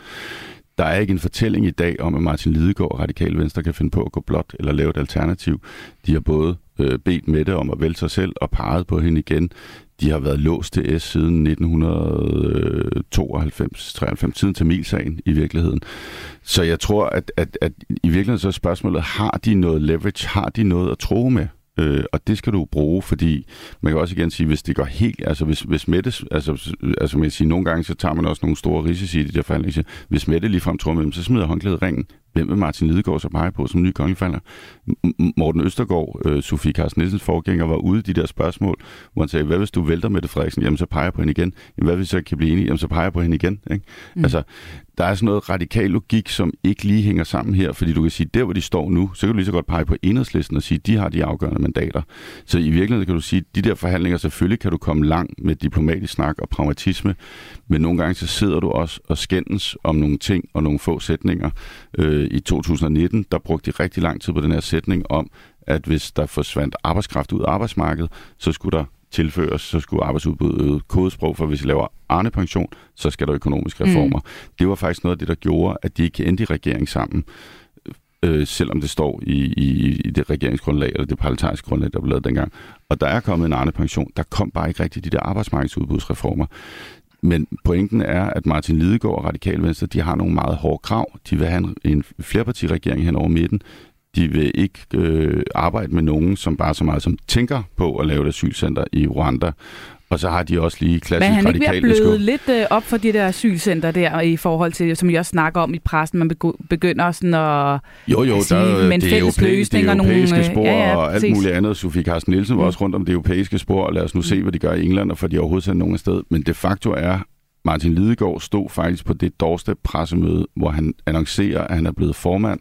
Der er ikke en fortælling i dag om, at Martin Lidegaard og Radikal Venstre kan finde på at gå blot eller lave et alternativ. De har både øh, bedt Mette om at vælge sig selv og peget på hende igen. De har været låst til S siden 1992-93, siden Tamilsagen i virkeligheden. Så jeg tror, at, at, at i virkeligheden så er spørgsmålet, har de noget leverage, har de noget at tro med? Øh, og det skal du bruge, fordi man kan også igen sige, hvis det går helt, altså hvis, hvis Mette, altså, altså man kan sige, nogle gange så tager man også nogle store risici i de der forhandlinger. Hvis Mette ligefrem tror med dem, så smider håndklædet ringen hvem vil Martin Lidegaard så pege på som ny kongelig Morten Østergaard, øh, Sofie Carsten Nielsens forgænger, var ude i de der spørgsmål, hvor han sagde, hvad hvis du vælter Mette Frederiksen? Jamen, så peger på hende igen. Jamen, hvad hvis jeg kan blive enig? Jamen, så peger på hende igen. Ikke? Mm. Altså, der er sådan noget radikal logik, som ikke lige hænger sammen her, fordi du kan sige, der hvor de står nu, så kan du lige så godt pege på enhedslisten og sige, de har de afgørende mandater. Så i virkeligheden kan du sige, de der forhandlinger, selvfølgelig kan du komme langt med diplomatisk snak og pragmatisme, men nogle gange så sidder du også og skændes om nogle ting og nogle få sætninger. Øh, I 2019, der brugte de rigtig lang tid på den her sætning om, at hvis der forsvandt arbejdskraft ud af arbejdsmarkedet, så skulle der tilføres, så skulle arbejdsudbuddet øge kodesprog, for hvis I laver Arne-pension, så skal der økonomiske mm. reformer. Mm. Det var faktisk noget af det, der gjorde, at de ikke endte i regering sammen, øh, selvom det står i, i, i det regeringsgrundlag, eller det parlamentariske grundlag, der blev lavet dengang. Og der er kommet en Arne-pension. Der kom bare ikke rigtig de der arbejdsmarkedsudbudsreformer. Men pointen er, at Martin Lidegaard og Radikal Venstre, de har nogle meget hårde krav. De vil have en, en flerpartiregering hen over midten. De vil ikke øh, arbejde med nogen, som bare så meget som tænker på at lave et asylcenter i Rwanda. Og så har de også lige klassisk. Men han ikke ved at bløde lidt øh, op for de der asylcenter der, i forhold til, som jeg også snakker om i pressen, man begynder sådan at Jo, jo, sige, der, men det, er europæ- det europæiske nogle, spor ja, ja, og alt muligt andet. Sofie Carsten Nielsen var mm. også rundt om det europæiske spor, og lad os nu se, hvad de gør i England, og for de overhovedet sendt nogen sted. Men de facto er, Martin Lidegaard stod faktisk på det doorstep pressemøde, hvor han annoncerer, at han er blevet formand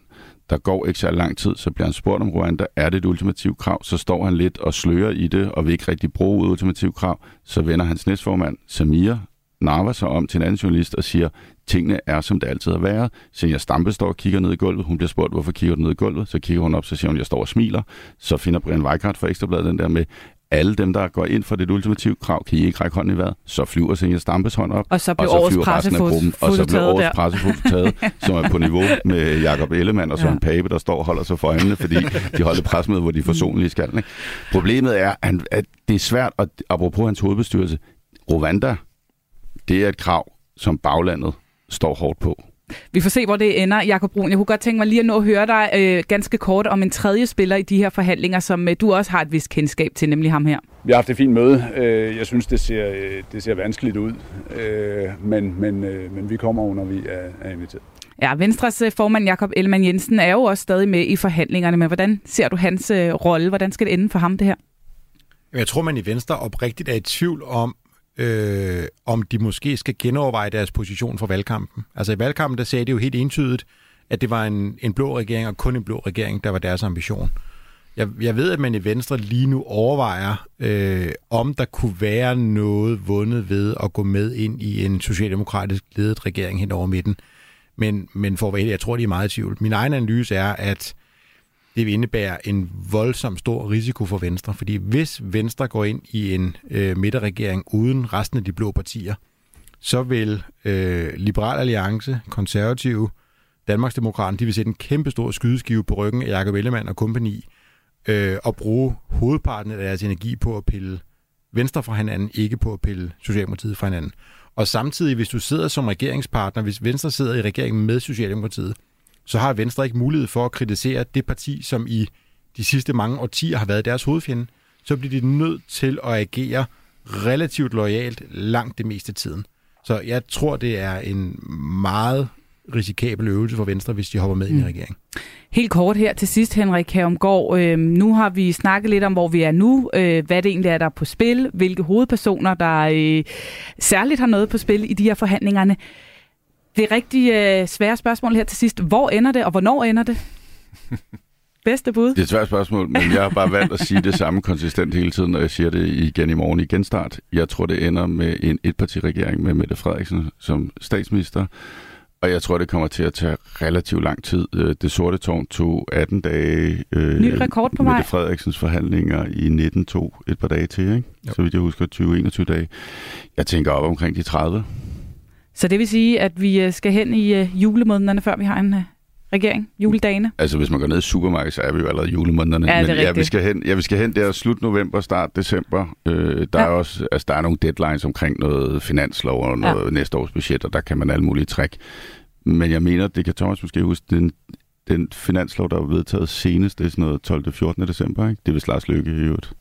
der går ikke så lang tid, så bliver han spurgt om Rwanda, er det et ultimativt krav? Så står han lidt og slører i det, og vil ikke rigtig bruge et ultimativt krav. Så vender hans næstformand, Samir, narver sig om til en anden journalist og siger, tingene er, som det altid har været. Senior Stampe står og kigger ned i gulvet. Hun bliver spurgt, hvorfor kigger du ned i gulvet? Så kigger hun op, så siger hun, jeg står og smiler. Så finder Brian Weikart fra Ekstrabladet den der med, alle dem, der går ind for det ultimative krav, kan I ikke række hånden i vejret. Så flyver Senja Stampes hånd op, og så bliver og så flyver resten af gruppen, og så bliver årets pressefoto taget, som er på niveau med Jakob Ellemann og Søren ja. Pape, der står og holder sig for øjnene, fordi de holder pressemøde, hvor de forsonlige skal. Ikke? Problemet er, at det er svært, at, apropos hans hovedbestyrelse, Rwanda, det er et krav, som baglandet står hårdt på. Vi får se, hvor det ender. Jakob Brun, jeg kunne godt tænke mig lige at nå at høre dig øh, ganske kort om en tredje spiller i de her forhandlinger, som øh, du også har et vist kendskab til, nemlig ham her. Vi har haft et fint møde. Øh, jeg synes, det ser, øh, det ser vanskeligt ud, øh, men, men, men vi kommer når vi er, er inviteret. Ja, Venstres formand Jakob Ellemann Jensen er jo også stadig med i forhandlingerne, men hvordan ser du hans rolle? Hvordan skal det ende for ham, det her? Jeg tror, man i Venstre oprigtigt er i tvivl om, øh, om de måske skal genoverveje deres position for valgkampen. Altså i valgkampen, der sagde de jo helt entydigt, at det var en, en blå regering, og kun en blå regering, der var deres ambition. Jeg, jeg ved, at man i Venstre lige nu overvejer, øh, om der kunne være noget vundet ved at gå med ind i en socialdemokratisk ledet regering hen over midten. Men, men for at være jeg tror, de er meget i tvivl. Min egen analyse er, at det vil indebære en voldsom stor risiko for Venstre. Fordi hvis Venstre går ind i en øh, midterregering uden resten af de blå partier, så vil øh, Liberal Alliance, Konservative, Danmarksdemokraterne, de vil sætte en kæmpe stor skydeskive på ryggen af Jakob Ellemann og kompagni, øh, og bruge hovedparten af deres energi på at pille Venstre fra hinanden, ikke på at pille Socialdemokratiet fra hinanden. Og samtidig, hvis du sidder som regeringspartner, hvis Venstre sidder i regeringen med Socialdemokratiet, så har Venstre ikke mulighed for at kritisere det parti, som i de sidste mange årtier har været deres hovedfjende. Så bliver de nødt til at agere relativt lojalt langt det meste af tiden. Så jeg tror, det er en meget risikabel øvelse for Venstre, hvis de hopper med mm. ind i regeringen. Helt kort her til sidst, Henrik Havmgaard. Øh, nu har vi snakket lidt om, hvor vi er nu, øh, hvad det egentlig er, der er på spil, hvilke hovedpersoner, der øh, særligt har noget på spil i de her forhandlingerne. Det er rigtig øh, svære spørgsmål her til sidst. Hvor ender det, og hvornår ender det? Bedste bud? Det er et svært spørgsmål, men jeg har bare valgt at sige det samme konsistent hele tiden, når jeg siger det igen i morgen i genstart. Jeg tror, det ender med en etpartiregering med Mette Frederiksen som statsminister, og jeg tror, det kommer til at tage relativt lang tid. Øh, det sorte tårn tog 18 dage. Øh, Ny rekord på Mette Frederiksens forhandlinger i 19 tog et par dage til, ikke? Så vidt jeg husker 20-21 dage. Jeg tænker op omkring de 30. Så det vil sige, at vi øh, skal hen i øh, julemånederne, før vi har en øh, regering, juledagene. Altså, hvis man går ned i supermarkedet, så er vi jo allerede julemånederne. Ja, det er Men ja, vi skal hen, ja, vi skal hen der slut november, start december. Øh, der ja. er også, altså, der er nogle deadlines omkring noget finanslov og noget ja. næste års budget, og der kan man alle mulige træk. Men jeg mener, det kan Thomas måske huske, den, den finanslov, der er vedtaget senest, det er sådan noget 12. 14. december, ikke? Det er vist Lars Løkke i øvrigt.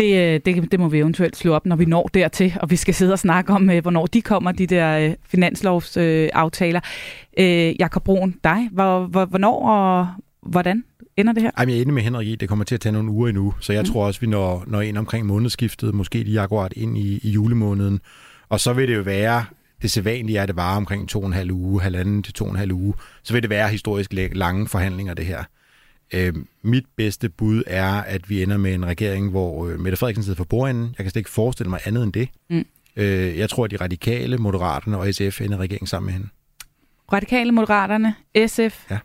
Det, øh, det, det må vi eventuelt slå op, når vi når dertil, og vi skal sidde og snakke om, øh, hvornår de kommer, de der finanslovsaftaler. Øh, Jakob Broen, dig, hvor, hvor, hvornår og hvordan ender det her? Jamen, jeg er enig med Henrik i, det kommer til at tage nogle uger endnu, så jeg mm. tror også, vi når, når ind omkring månedsskiftet, måske lige akkurat ind i, i julemåneden. Og så vil det jo være, det sædvanlige er, at det varer omkring to og en halv uge, halvanden til to og en halv uge. Så vil det være historisk lange forhandlinger, det her. Øh, mit bedste bud er, at vi ender med en regering, hvor øh, Mette Frederiksen sidder for bordenden. Jeg kan slet ikke forestille mig andet end det. Mm. Øh, jeg tror, at de radikale, moderaterne og SF ender regeringen sammen med hende. Radikale, moderaterne, SF ja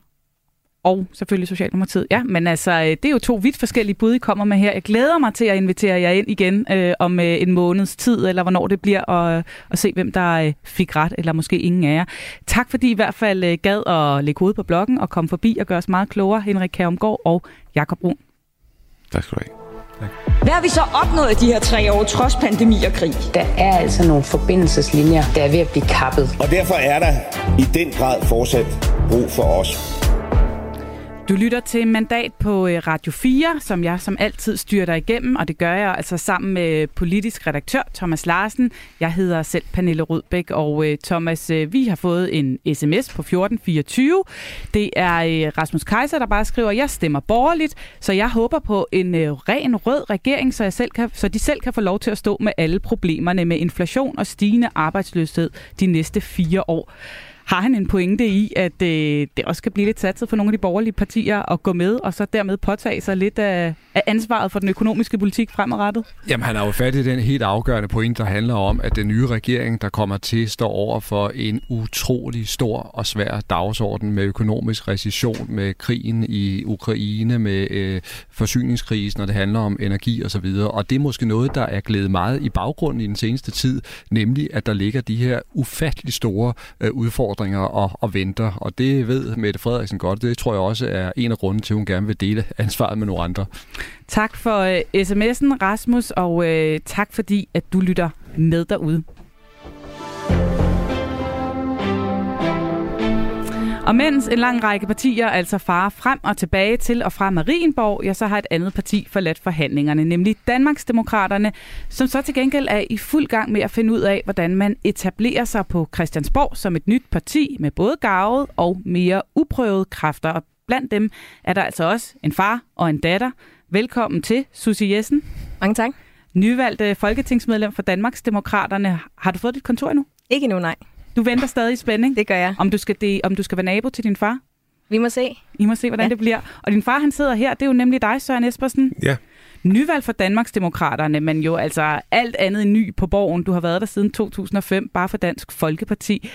og selvfølgelig Socialdemokratiet. Ja, men altså, øh, det er jo to vidt forskellige bud, I kommer med her. Jeg glæder mig til at invitere jer ind igen øh, om øh, en måneds tid, eller hvornår det bliver, og, og se, hvem der øh, fik ret, eller måske ingen af jer. Tak fordi I i hvert fald øh, gad at lægge hovedet på bloggen og komme forbi og gøre os meget klogere, Henrik Kærumgaard og Jakob Brun. Tak skal du have. Hvad har vi så opnået de her tre år, trods pandemi og krig? Der er altså nogle forbindelseslinjer, der er ved at blive kappet. Og derfor er der i den grad fortsat brug for os. Du lytter til Mandat på øh, Radio 4, som jeg som altid styrer dig igennem, og det gør jeg altså sammen med øh, politisk redaktør Thomas Larsen. Jeg hedder selv Pernille Rudbæk, og øh, Thomas, vi har fået en sms på 1424. Det er Rasmus Kaiser, der bare skriver, jeg stemmer borgerligt, så jeg håber på en ren rød regering, så, jeg selv kan, så de selv kan få lov til at stå med alle problemerne med inflation og stigende arbejdsløshed de næste fire år har han en pointe i, at øh, det også kan blive lidt satset for nogle af de borgerlige partier at gå med, og så dermed påtage sig lidt af, af ansvaret for den økonomiske politik fremadrettet? Jamen, han har jo fat i den helt afgørende pointe, der handler om, at den nye regering, der kommer til, står over for en utrolig stor og svær dagsorden med økonomisk recession, med krigen i Ukraine, med øh, forsyningskrisen, når det handler om energi osv. Og, og det er måske noget, der er glædet meget i baggrunden i den seneste tid, nemlig at der ligger de her ufattelig store øh, udfordringer og, og venter. Og det ved Mette Frederiksen godt. Det tror jeg også er en af grunden til, at hun gerne vil dele ansvaret med nogle andre. Tak for øh, sms'en, Rasmus, og øh, tak fordi, at du lytter med derude. Og mens en lang række partier altså farer frem og tilbage til og fra Marienborg, ja, så har et andet parti forladt forhandlingerne, nemlig Danmarksdemokraterne, som så til gengæld er i fuld gang med at finde ud af, hvordan man etablerer sig på Christiansborg som et nyt parti med både gavet og mere uprøvede kræfter. Og blandt dem er der altså også en far og en datter. Velkommen til, Susie Jessen. Mange tak. Nyvalgt øh, folketingsmedlem for Danmarksdemokraterne. Har du fået dit kontor endnu? Ikke endnu, nej. Du venter stadig i spænding? Det gør jeg. Om du skal, de, om du skal være nabo til din far? Vi må se. I må se, hvordan ja. det bliver. Og din far, han sidder her. Det er jo nemlig dig, Søren Espersen. Ja. Nyvalg for Danmarksdemokraterne, men jo altså alt andet end ny på borgen. Du har været der siden 2005, bare for Dansk Folkeparti.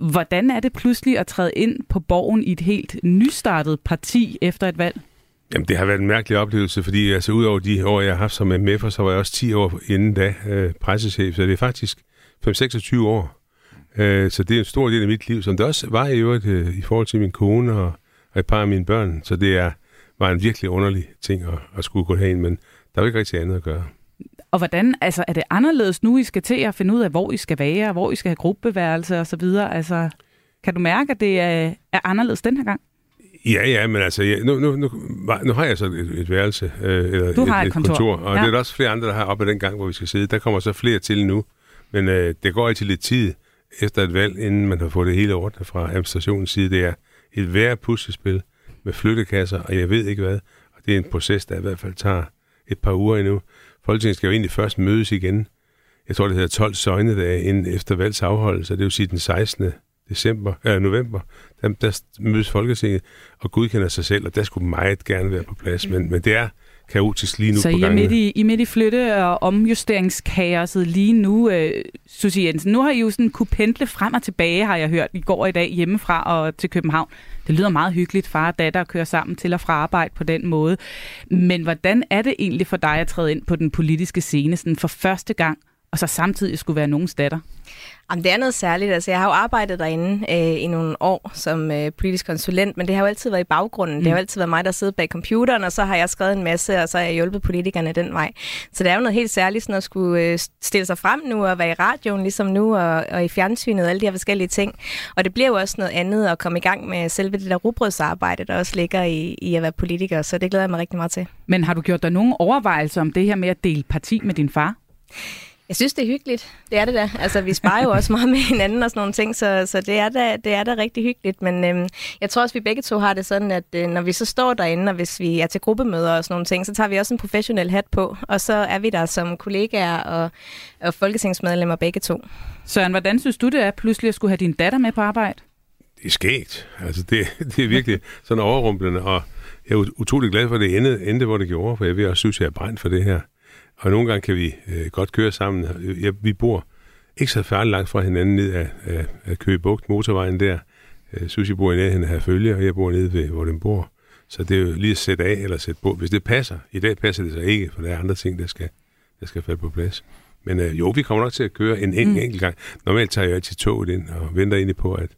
Hvordan er det pludselig at træde ind på borgen i et helt nystartet parti efter et valg? Jamen, det har været en mærkelig oplevelse, fordi altså, udover de år, jeg har haft som MF'er, så var jeg også 10 år inden da øh, pressechef, så det er faktisk 5-26 år. Øh, så det er en stor del af mit liv, som det også var i øvrigt øh, i forhold til min kone og, og et par af mine børn. Så det er, var en virkelig underlig ting at, at skulle gå herind, men der er jo ikke rigtig andet at gøre. Og hvordan, altså er det anderledes nu, I skal til at finde ud af, hvor I skal være, hvor I skal have gruppeværelse og så videre? Altså, kan du mærke, at det er, er anderledes den her gang? Ja, ja, men altså, ja, nu, nu, nu, nu har jeg så et, et værelse, øh, eller du har et, et, kontor. kontor og ja. det er der også flere andre, der har oppe den gang, hvor vi skal sidde. Der kommer så flere til nu, men øh, det går altid lidt tid efter et valg, inden man har fået det hele ordnet fra administrationens side. Det er et værre puslespil med flyttekasser, og jeg ved ikke hvad. Og det er en proces, der i hvert fald tager et par uger endnu. Folketinget skal jo egentlig først mødes igen. Jeg tror, det hedder 12 søgnedage inden efter valgs afholdelse, det vil sige den 16. december, øh, november, der, der mødes Folketinget og godkender sig selv, og der skulle meget gerne være på plads. Men, men det er kaotisk lige nu Så på I er, midt i, I er midt i flytte- og omjusteringskaoset lige nu, øh, Susie Jensen. Nu har I jo sådan kunne pendle frem og tilbage, har jeg hørt, i går og i dag hjemmefra og til København. Det lyder meget hyggeligt, far og datter kører sammen til og fra arbejde på den måde. Men hvordan er det egentlig for dig at træde ind på den politiske scene sådan for første gang og så samtidig skulle være nogens datter? Jamen, det er noget særligt. Altså, jeg har jo arbejdet derinde øh, i nogle år som øh, politisk konsulent, men det har jo altid været i baggrunden. Mm. Det har jo altid været mig, der sidder bag computeren, og så har jeg skrevet en masse, og så har jeg hjulpet politikerne den vej. Så det er jo noget helt særligt sådan at skulle øh, stille sig frem nu og være i radioen ligesom nu, og, og i fjernsynet og alle de her forskellige ting. Og det bliver jo også noget andet at komme i gang med selve det der rugbrødsarbejde, der også ligger i, i at være politiker. Så det glæder jeg mig rigtig meget til. Men har du gjort dig nogle overvejelser om det her med at dele parti med din far? Jeg synes, det er hyggeligt. Det er det da. Altså, vi sparer jo også meget med hinanden og sådan nogle ting, så, så det, er da, det er da rigtig hyggeligt. Men øhm, jeg tror også, vi begge to har det sådan, at øh, når vi så står derinde, og hvis vi er til gruppemøder og sådan nogle ting, så tager vi også en professionel hat på, og så er vi der som kollegaer og, og folketingsmedlemmer begge to. Søren, hvordan synes du, det er pludselig at skulle have din datter med på arbejde? Det er skægt. Altså, det, det er virkelig sådan overrumplende, og jeg er utrolig glad for, at det endte, endte, hvor det gjorde, for jeg vil også synes, jeg er brændt for det her. Og nogle gange kan vi øh, godt køre sammen. Ja, vi bor ikke så færdigt langt fra hinanden ned af, af, af Køge Bugt, motorvejen der. Øh, Susie bor i nærheden af følge, og jeg bor nede ved, hvor den bor. Så det er jo lige at sætte af eller sætte på, hvis det passer. I dag passer det så ikke, for der er andre ting, der skal, der skal falde på plads. Men øh, jo, vi kommer nok til at køre en enkelt, mm. enkelt gang. Normalt tager jeg altid toget ind og venter egentlig på, at,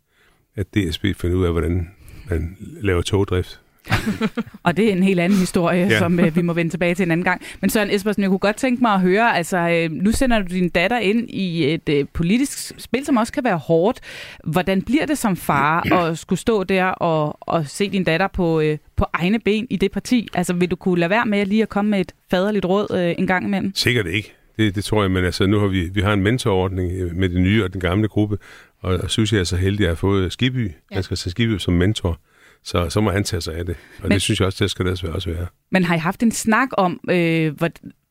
at DSB finder ud af, hvordan man laver togdrift og det er en helt anden historie, ja. som øh, vi må vende tilbage til en anden gang. Men Søren Espersen, jeg kunne godt tænke mig at høre, altså øh, nu sender du din datter ind i et øh, politisk spil, som også kan være hårdt. Hvordan bliver det som far at skulle stå der og, og se din datter på, øh, på egne ben i det parti? Altså vil du kunne lade være med lige at komme med et faderligt råd øh, en gang imellem? Sikkert ikke. Det, det tror jeg, men altså nu har vi, vi har en mentorordning øh, med den nye og den gamle gruppe, og, og synes jeg er så heldig, at jeg har fået Skiby, ja. se Skiby som mentor så, så må han tage sig af det. Og men, det synes jeg også, det skal det også være. Men har I haft en snak om, øh,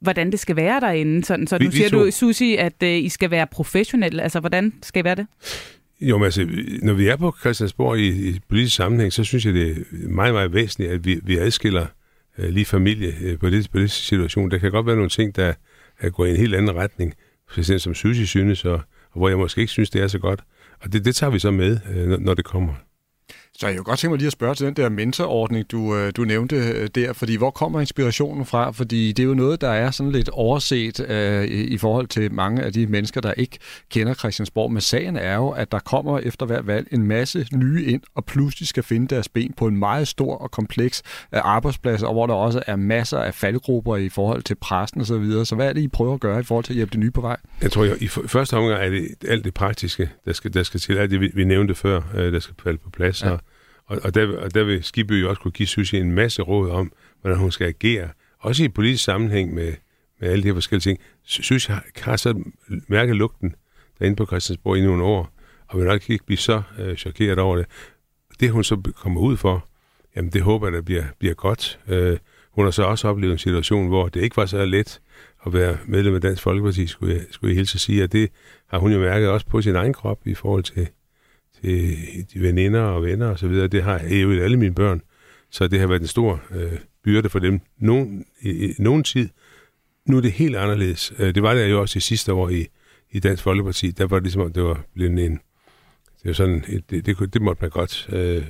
hvordan det skal være derinde? Sådan, så vi, nu siger to... du, Susi, at øh, I skal være professionelle. Altså, hvordan skal I være det? Jo, men altså, når vi er på Christiansborg i, i politisk sammenhæng, så synes jeg, det er meget, meget væsentligt, at vi, vi adskiller øh, lige familie øh, på, det, på det situation. Der kan godt være nogle ting, der, der går i en helt anden retning, for som Susi synes, og, og hvor jeg måske ikke synes, det er så godt. Og det, det tager vi så med, øh, når det kommer. Så jeg kunne godt tænke mig lige at spørge til den der mentorordning, du, øh, du nævnte øh, der, fordi hvor kommer inspirationen fra? Fordi det er jo noget, der er sådan lidt overset uh, i, forhold til mange af de mennesker, der ikke kender Christiansborg. Men sagen er jo, at der kommer efter hver valg en masse nye ind, og pludselig skal finde deres ben på en meget stor og kompleks uh, arbejdsplads, og hvor der også er masser af faldgrupper i forhold til pressen osv. Så, videre. så hvad er det, I prøver at gøre i forhold til at hjælpe det nye på vej? Jeg tror, jeg, i første omgang er det alt det praktiske, der skal, der skal til. Alt det, vi, vi nævnte før, der skal falde på plads. Ja. Og og, og, der, og der vil Skibby jo også kunne give Susie en masse råd om, hvordan hun skal agere. Også i politisk sammenhæng med, med alle de her forskellige ting. Susie har, har så mærket lugten derinde på Christiansborg i nogle år, og vil nok ikke blive så øh, chokeret over det. Det hun så kommer ud for, jamen det håber jeg, der bliver, bliver godt. Øh, hun har så også oplevet en situation, hvor det ikke var så let at være medlem af Dansk Folkeparti, skulle jeg, skulle jeg hilse at sige, og det har hun jo mærket også på sin egen krop i forhold til, de veninder og venner og så videre. Det har jeg jo alle mine børn. Så det har været en stor øh, byrde for dem. Nogen, i nogen tid, nu er det helt anderledes. Øh, det var det jo også i sidste år i, i Dansk Folkeparti. Der var det ligesom, det var blevet en... Det var sådan, det, det, det måtte man godt, øh,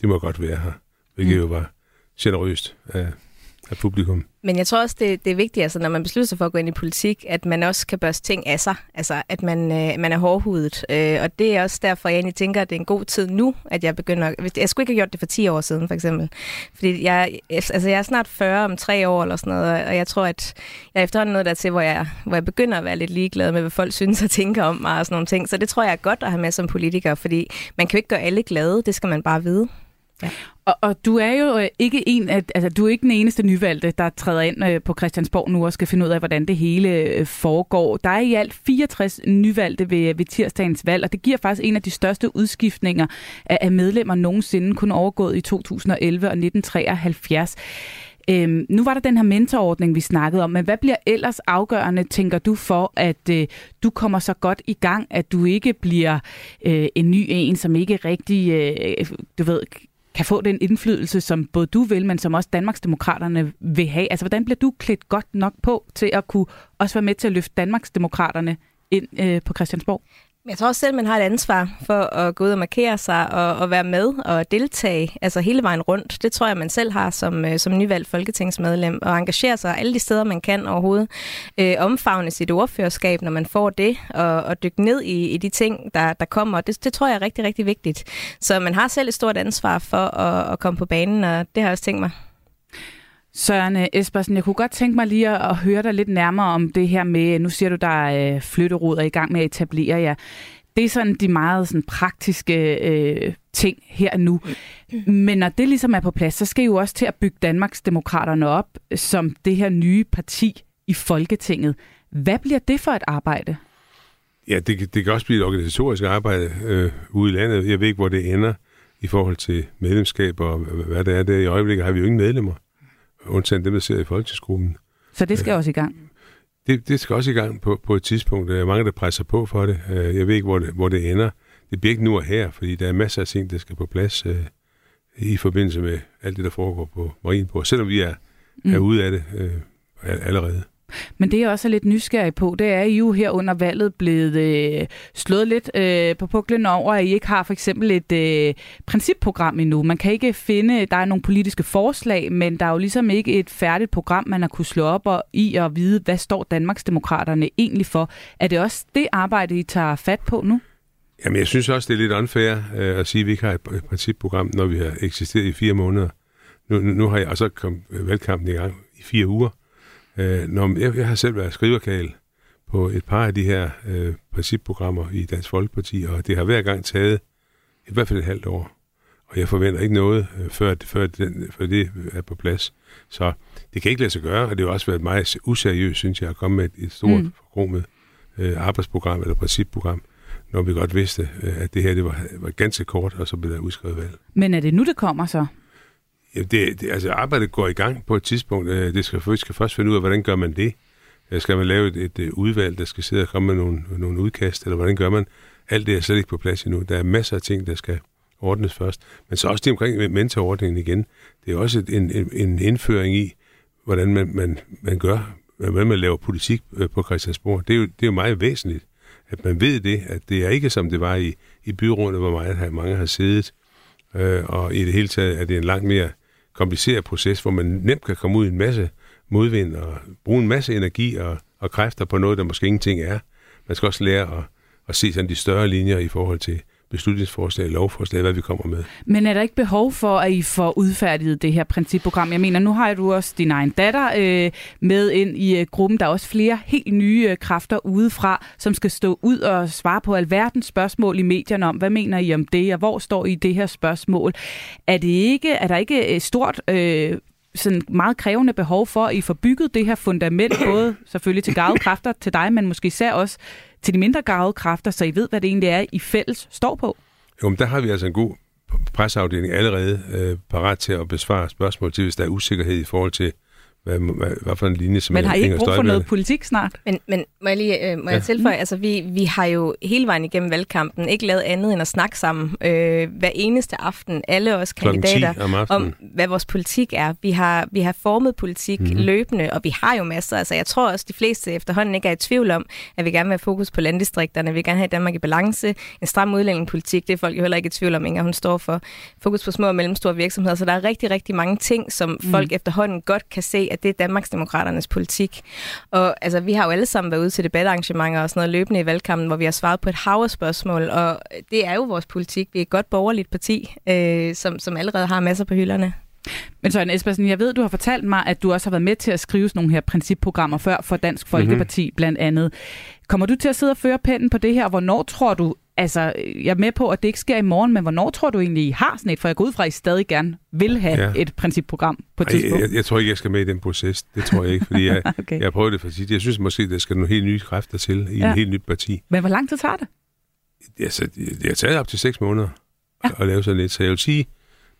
det må godt være her. Hvilket mm. jo var generøst af, af publikum. Men jeg tror også, det, det er vigtigt, altså, når man beslutter sig for at gå ind i politik, at man også kan børste ting af sig. Altså, at man, øh, man er hårdhudet. Øh, og det er også derfor, jeg egentlig tænker, at det er en god tid nu, at jeg begynder... Jeg skulle ikke have gjort det for 10 år siden, for eksempel. Fordi jeg, altså, jeg er snart 40 om tre år eller sådan noget, og jeg tror, at jeg er efterhånden noget der til, hvor jeg, hvor jeg begynder at være lidt ligeglad med, hvad folk synes og tænker om mig og sådan nogle ting. Så det tror jeg er godt at have med som politiker, fordi man kan jo ikke gøre alle glade, det skal man bare vide. Ja. Og, og du er jo øh, ikke en af, altså du er ikke den eneste nyvalgte, der træder ind øh, på Christiansborg nu og skal finde ud af, hvordan det hele øh, foregår. Der er i alt 64 nyvalgte ved, ved tirsdagens valg, og det giver faktisk en af de største udskiftninger af, af medlemmer nogensinde, kun overgået i 2011 og 1973. Øhm, nu var der den her mentorordning, vi snakkede om, men hvad bliver ellers afgørende, tænker du, for at øh, du kommer så godt i gang, at du ikke bliver øh, en ny en, som ikke rigtig, øh, du ved, kan få den indflydelse, som både du vil, men som også Danmarksdemokraterne vil have? Altså, hvordan bliver du klædt godt nok på til at kunne også være med til at løfte Danmarksdemokraterne ind øh, på Christiansborg? Jeg tror også selv, man har et ansvar for at gå ud og markere sig og, og være med og deltage, altså hele vejen rundt. Det tror jeg, man selv har som, øh, som nyvalgt folketingsmedlem, og engagere sig alle de steder, man kan overhovedet. Øh, omfavne sit ordførerskab, når man får det, og, og dykke ned i, i de ting, der, der kommer. Det, det tror jeg er rigtig, rigtig vigtigt. Så man har selv et stort ansvar for at, at komme på banen, og det har jeg også tænkt mig. Søren øh, Espersen, jeg kunne godt tænke mig lige at, at høre dig lidt nærmere om det her med, nu siger du, der er øh, i gang med at etablere jer. Det er sådan de meget sådan, praktiske øh, ting her nu. Men når det ligesom er på plads, så skal I jo også til at bygge Danmarks Demokraterne op som det her nye parti i Folketinget. Hvad bliver det for et arbejde? Ja, det, det kan også blive et organisatorisk arbejde øh, ude i landet. Jeg ved ikke, hvor det ender i forhold til medlemskab og øh, hvad det er der. I øjeblikket har vi jo ingen medlemmer undtagen dem, der sidder i folketidsgruppen. Så det skal øh, også i gang? Det, det skal også i gang på, på et tidspunkt. Der er mange, der presser på for det. Øh, jeg ved ikke, hvor det, hvor det ender. Det bliver ikke nu og her, fordi der er masser af ting, der skal på plads øh, i forbindelse med alt det, der foregår på Marienborg, selvom vi er, mm. er ude af det øh, allerede. Men det, jeg også er lidt nysgerrig på, det er, at I jo her under valget blevet øh, slået lidt øh, på puklen over, at I ikke har for eksempel et øh, principprogram endnu. Man kan ikke finde, der er nogle politiske forslag, men der er jo ligesom ikke et færdigt program, man har kunne slå op og i og vide, hvad står Danmarksdemokraterne egentlig for. Er det også det arbejde, I tager fat på nu? Jamen, jeg synes også, det er lidt unfair øh, at sige, at vi ikke har et principprogram, når vi har eksisteret i fire måneder. Nu, nu har jeg også kommet valgkampen i gang i fire uger. Øh, når, jeg, jeg har selv været skriverkal på et par af de her øh, principprogrammer i Dansk Folkeparti, og det har hver gang taget i hvert fald et halvt år. Og jeg forventer ikke noget, øh, før, før, den, før det er på plads. Så det kan ikke lade sig gøre, og det har også været meget useriøst, synes jeg, at komme med et, et stort mm. forkromet øh, arbejdsprogram eller principprogram, når vi godt vidste, øh, at det her det var, var ganske kort, og så blev der udskrevet valg. Men er det nu, det kommer så? Det, det, altså arbejdet går i gang på et tidspunkt. Øh, det skal, vi skal først finde ud af, hvordan gør man det. Øh, skal man lave et, et, øh, udvalg, der skal sidde og komme med nogle, nogle udkast, eller hvordan gør man? Alt det er slet ikke på plads endnu. Der er masser af ting, der skal ordnes først. Men så også det omkring mentorordningen igen. Det er også en, en, en indføring i, hvordan man, man, man gør, hvordan man laver politik på Christiansborg. Det er, jo, det er jo meget væsentligt, at man ved det, at det er ikke som det var i, i byrådet, hvor meget mange har siddet. Øh, og i det hele taget er det en langt mere kompliceret proces, hvor man nemt kan komme ud i en masse modvind og bruge en masse energi og, og kræfter på noget, der måske ingenting er. Man skal også lære at, at se sådan de større linjer i forhold til beslutningsforslag, lovforslag, hvad vi kommer med. Men er der ikke behov for, at I får udfærdiget det her principprogram? Jeg mener, nu har du også din egen datter øh, med ind i øh, gruppen. Der er også flere helt nye øh, kræfter udefra, som skal stå ud og svare på alverdens spørgsmål i medierne om, hvad mener I om det, og hvor står I i det her spørgsmål? Er, det ikke, er der ikke et stort øh, sådan meget krævende behov for, at I får bygget det her fundament, både selvfølgelig til gavekræfter til dig, men måske især også til de mindre gavede kræfter, så I ved, hvad det egentlig er, I fælles står på? Jo, men der har vi altså en god presseafdeling allerede øh, parat til at besvare spørgsmål til, hvis der er usikkerhed i forhold til, hvad, hvad, hvad for en linje, som Men har ikke brug for noget politik snart? Men, men må jeg lige øh, må ja. jeg tilføje, altså vi, vi har jo hele vejen igennem valgkampen ikke lavet andet end at snakke sammen øh, hver eneste aften, alle os kandidater, om, om hvad vores politik er. Vi har, vi har formet politik mm-hmm. løbende, og vi har jo masser. Altså jeg tror også, de fleste efterhånden ikke er i tvivl om, at vi gerne vil have fokus på landdistrikterne, vi vil gerne have Danmark i balance, en stram udlændingepolitik, det er folk jo heller ikke i tvivl om, Inger hun står for. Fokus på små og mellemstore virksomheder, så der er rigtig, rigtig mange ting, som mm. folk efterhånden godt kan se, at det er Danmarksdemokraternes politik. Og altså, vi har jo alle sammen været ude til debatarrangementer og sådan noget løbende i valgkampen, hvor vi har svaret på et hav af spørgsmål, og det er jo vores politik. Vi er et godt borgerligt parti, øh, som, som allerede har masser på hylderne. Men Søren Espersen, jeg ved, du har fortalt mig, at du også har været med til at skrive nogle her principprogrammer før for Dansk. Folkeparti mm-hmm. blandt andet. Kommer du til at sidde og føre pennen på det her? Hvornår tror du, altså jeg er med på, at det ikke sker i morgen, men hvornår tror du egentlig, I har sådan et? For jeg går ud fra, at I stadig gerne vil have ja. et principprogram på et tidspunkt. Jeg, jeg, jeg tror ikke, jeg skal med i den proces. Det tror jeg ikke, fordi jeg, okay. jeg har prøvet det for sit. Jeg synes måske, der skal nogle helt nye kræfter til i ja. en helt nyt parti. Men hvor lang tid tager det? Altså, det har taget op til seks måneder ja. at lave sådan et. Så jeg vil sige,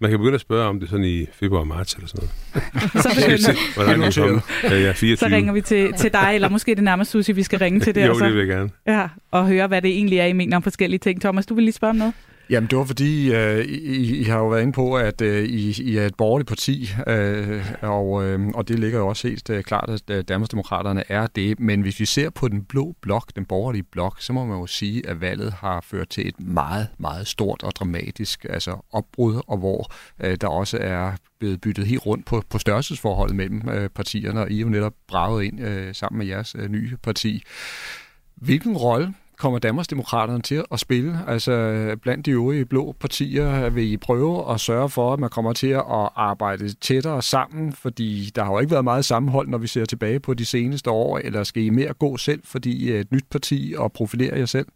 man kan begynde at spørge om det sådan i februar og marts eller sådan noget. så, Hvordan er komme? Ja, er 24. så ringer vi til, til dig, eller måske det nærmest Susie, vi skal ringe til det. jo, det vil jeg gerne. Ja, og høre, hvad det egentlig er, I mener om forskellige ting. Thomas, du vil lige spørge om noget? Jamen, det var fordi, øh, I, I har jo været inde på, at øh, I, I er et borgerligt parti, øh, og, øh, og det ligger jo også helt øh, klart, at øh, Danmarksdemokraterne er det. Men hvis vi ser på den blå blok, den borgerlige blok, så må man jo sige, at valget har ført til et meget, meget stort og dramatisk altså opbrud, og hvor øh, der også er blevet byttet helt rundt på, på størrelsesforholdet mellem øh, partierne, og I er jo netop braget ind øh, sammen med jeres øh, nye parti. Hvilken rolle kommer Danmarksdemokraterne til at spille? Altså øh, blandt de øvrige blå partier øh, vil I prøve at sørge for, at man kommer til at arbejde tættere sammen, fordi der har jo ikke været meget sammenhold, når vi ser tilbage på de seneste år, eller skal I mere gå selv, fordi I er et nyt parti og profilere jer selv?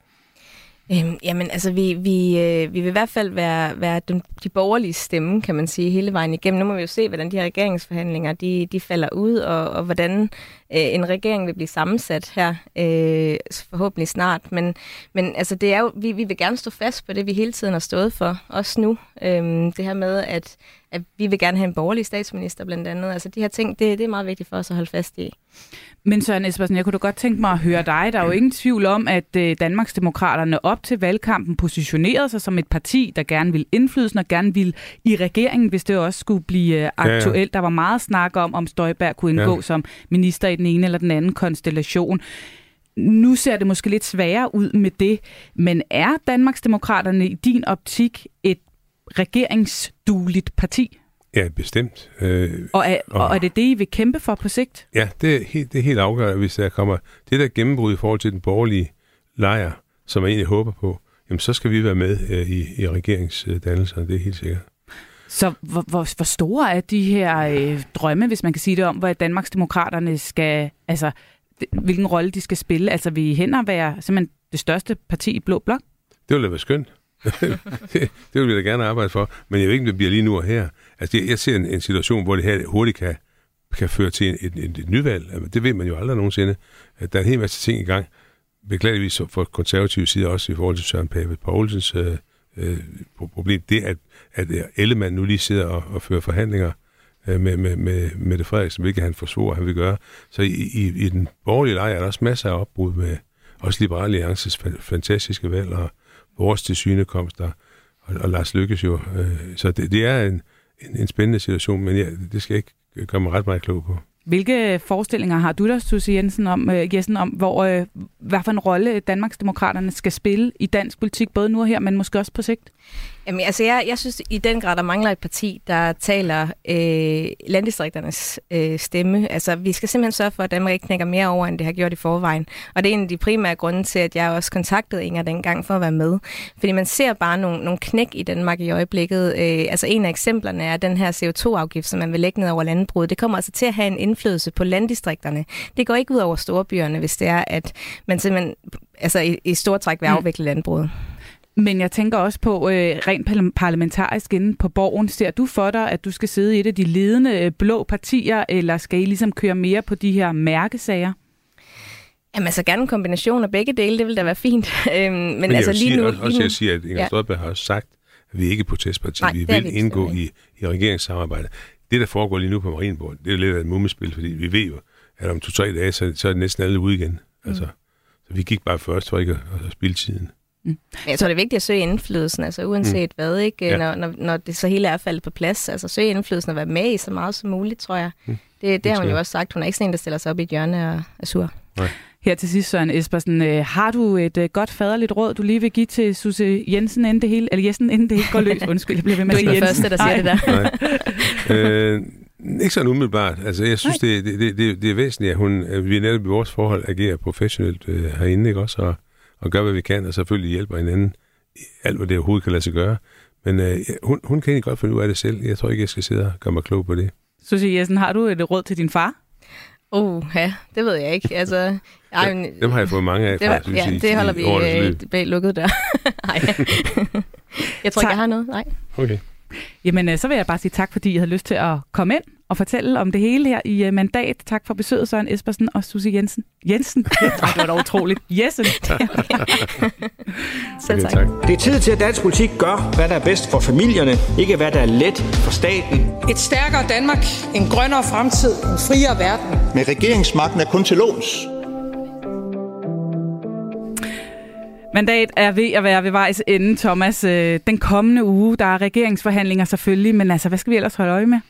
Øhm, jamen, altså, vi, vi, øh, vi vil i hvert fald være, være den, de borgerlige stemme, kan man sige, hele vejen igennem. Nu må vi jo se, hvordan de her regeringsforhandlinger, de, de falder ud, og, og hvordan en regering vil blive sammensat her, øh, forhåbentlig snart. Men, men altså, det er jo, vi, vi vil gerne stå fast på det, vi hele tiden har stået for, også nu. Øh, det her med, at, at vi vil gerne have en borgerlig statsminister, blandt andet. Altså, de her ting, det, det er meget vigtigt for os at holde fast i. Men Søren Espersen, jeg kunne da godt tænke mig at høre dig. Der er jo ingen tvivl om, at øh, Danmarksdemokraterne op til valgkampen positionerede sig som et parti, der gerne vil indflydelsen og gerne vil i regeringen, hvis det også skulle blive aktuelt. Ja, ja. Der var meget snak om, om Støjberg kunne indgå ja. som minister i den ene eller den anden konstellation. Nu ser det måske lidt sværere ud med det, men er Danmarksdemokraterne i din optik et regeringsdueligt parti? Ja, bestemt. Øh, og, er, og, og er det det, I vil kæmpe for på sigt? Ja, det er helt, det er helt afgørende, hvis der kommer det der gennembrud i forhold til den borgerlige lejr, som jeg egentlig håber på, jamen så skal vi være med øh, i, i regeringsdannelsen, det er helt sikkert. Så hvor, hvor, hvor store er de her øh, drømme, hvis man kan sige det om, hvor Danmarksdemokraterne skal, altså hvilken rolle de skal spille? Altså vil I hen og være simpelthen det største parti i Blå Blok? Det ville da være skønt. det, det vil vi da gerne arbejde for, men jeg ved ikke, om det bliver lige nu og her. Altså, jeg, jeg ser en, en situation, hvor det her hurtigt kan, kan føre til et, et, et, et nyvalg. Altså, det ved man jo aldrig nogensinde. Der er en hel masse ting i gang. Beklageligvis for konservative side også i forhold til Søren Pape Poulsens øh, øh, problem. Det, at, at Ellemann nu lige sidder og, og fører forhandlinger øh, med, med, med Mette Frederiksen, hvilket han forsvorer, han vil gøre. Så i, i, i den borgerlige lejr er der også masser af opbrud med også Liberale Alliances fantastiske valg og vores tilsynekomster, og, og Lars Lykkes jo. Øh, så det, det er en, en, en spændende situation, men ja, det skal jeg ikke gøre mig ret meget klog på. Hvilke forestillinger har du der, Susie Jensen, om, øh, uh, Jensen, om hvor, uh, hvad for en rolle Danmarksdemokraterne skal spille i dansk politik, både nu og her, men måske også på sigt? Jamen, altså, jeg, jeg synes i den grad, der mangler et parti, der taler øh, landdistrikternes øh, stemme. Altså, vi skal simpelthen sørge for, at Danmark ikke knækker mere over, end det har gjort i forvejen. Og det er en af de primære grunde til, at jeg også kontaktede Inger dengang for at være med. Fordi man ser bare nogle, nogle knæk i Danmark i øjeblikket. Øh, altså, en af eksemplerne er den her CO2-afgift, som man vil lægge ned over landbruget. Det kommer altså til at have en indflydelse på landdistrikterne. Det går ikke ud over storbyerne, hvis det er, at man simpelthen altså, i, i stor træk vil afvikle landbruget. Men jeg tænker også på øh, rent parlamentarisk inde på borgen. Ser du for dig, at du skal sidde i et af de ledende øh, blå partier, eller skal I ligesom køre mere på de her mærkesager? Jamen altså gerne en kombination af begge dele, det vil da være fint. øhm, men, men altså lige sige, nu... Også, også jeg siger, at Inger ja. Støjberg har også sagt, at vi ikke er protestparti. Nej, vi vil vi indgå i, i regeringssamarbejde. Det, der foregår lige nu på Marienborg, det er lidt af et mummespil, fordi vi ved jo, at om to-tre dage, så, så er det næsten alle ude igen. Mm. Altså, så vi gik bare først for ikke at, at spille tiden. Mm. Jeg tror, det er vigtigt at søge indflydelsen, altså uanset mm. hvad, ikke? Ja. Når, når, når det så hele er faldet på plads. Altså søge indflydelsen og være med i så meget som muligt, tror jeg. Mm. Det, det har hun jo også sagt. Hun er ikke sådan en, der stiller sig op i et hjørne og er sur. Nej. Her til sidst, Søren Espersen, øh, har du et øh, godt faderligt råd, du lige vil give til Susse Jensen, inden det hele, eller Jessen, inden det hele går løs? Undskyld, jeg bliver ved med at sige Jensen. Du er ikke den første, der siger det der. øh, ikke sådan umiddelbart. Altså, jeg synes, det, det, det, det er væsentligt, at hun, at vi netop i vores forhold agerer professionelt øh, herinde, ikke også? Og, og gør, hvad vi kan, og selvfølgelig hjælper hinanden alt, hvad det overhovedet kan lade sig gøre. Men øh, hun, hun kan egentlig godt finde ud af det selv. Jeg tror ikke, jeg skal sidde og gøre mig klog på det. Susie Jessen, har du et råd til din far? Uh, ja, det ved jeg ikke. Altså, ej, men, dem har jeg fået mange af det, fra, Ja, det holder vi øh, bag lukket dør. Nej. jeg tror ikke, jeg har noget. Nej. Okay. Jamen, øh, så vil jeg bare sige tak, fordi I havde lyst til at komme ind og fortælle om det hele her i uh, Mandat. Tak for besøget, Søren Espersen og Susie Jensen. Jensen? Ej, det var da utroligt. Jessen. Selv tak. Det er tid til, at dansk politik gør, hvad der er bedst for familierne, ikke hvad der er let for staten. Et stærkere Danmark, en grønnere fremtid, en friere verden. Med regeringsmagten er kun til låns. Mandat er ved at være ved vejs ende, Thomas. Øh, den kommende uge, der er regeringsforhandlinger selvfølgelig, men altså, hvad skal vi ellers holde øje med?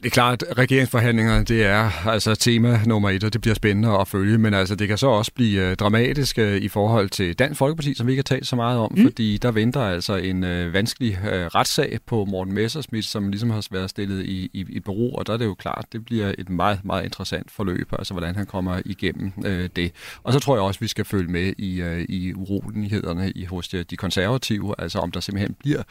Det er klart, at regeringsforhandlingerne det er altså tema nummer et, og det bliver spændende at følge, men altså, det kan så også blive uh, dramatisk uh, i forhold til Dansk Folkeparti, som vi ikke har talt så meget om, mm. fordi der venter altså en uh, vanskelig uh, retssag på Morten Messersmith, som ligesom har været stillet i, i, i bero, og der er det jo klart, det bliver et meget, meget interessant forløb, altså hvordan han kommer igennem uh, det. Og så tror jeg også, at vi skal følge med i, uh, i urolighederne i, hos de, de konservative, altså om der simpelthen bliver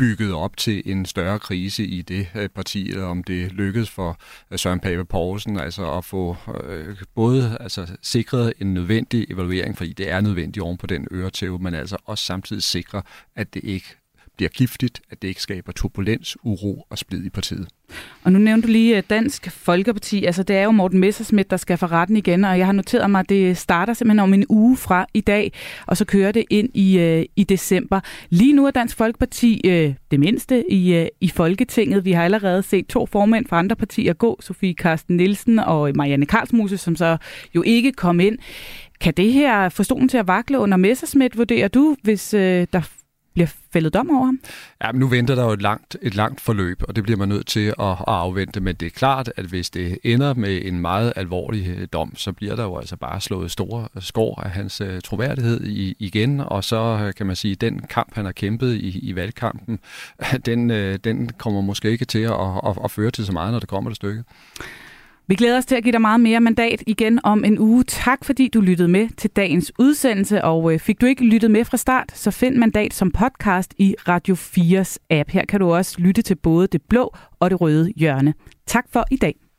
bygget op til en større krise i det øh, parti, eller om det lykkedes for øh, Søren Pape Poulsen altså at få øh, både altså, sikret en nødvendig evaluering, fordi det er nødvendigt oven på den øretæve, men altså også samtidig sikre, at det ikke bliver giftigt, at det ikke skaber turbulens, uro og splid i partiet. Og nu nævnte du lige eh, Dansk Folkeparti. Altså, det er jo Morten Messersmith, der skal for retten igen, og jeg har noteret mig, at det starter simpelthen om en uge fra i dag, og så kører det ind i, øh, i december. Lige nu er Dansk Folkeparti øh, det mindste i, øh, i Folketinget. Vi har allerede set to formænd fra andre partier gå, Sofie Karsten Nielsen og Marianne Karlsmose, som så jo ikke kom ind. Kan det her få stolen til at vakle under Messersmith, vurderer du, hvis øh, der bliver fældet dom over ham? Ja, men nu venter der jo et langt, et langt forløb, og det bliver man nødt til at, at afvente. Men det er klart, at hvis det ender med en meget alvorlig øh, dom, så bliver der jo altså bare slået store skår af hans uh, troværdighed i, igen. Og så øh, kan man sige, at den kamp, han har kæmpet i, i valgkampen, den, uh, den kommer måske ikke til at, at, at føre til så meget, når det kommer til stykket. Vi glæder os til at give dig meget mere mandat igen om en uge. Tak fordi du lyttede med til dagens udsendelse, og øh, fik du ikke lyttet med fra start, så find mandat som podcast i Radio 4's app. Her kan du også lytte til både det blå og det røde hjørne. Tak for i dag.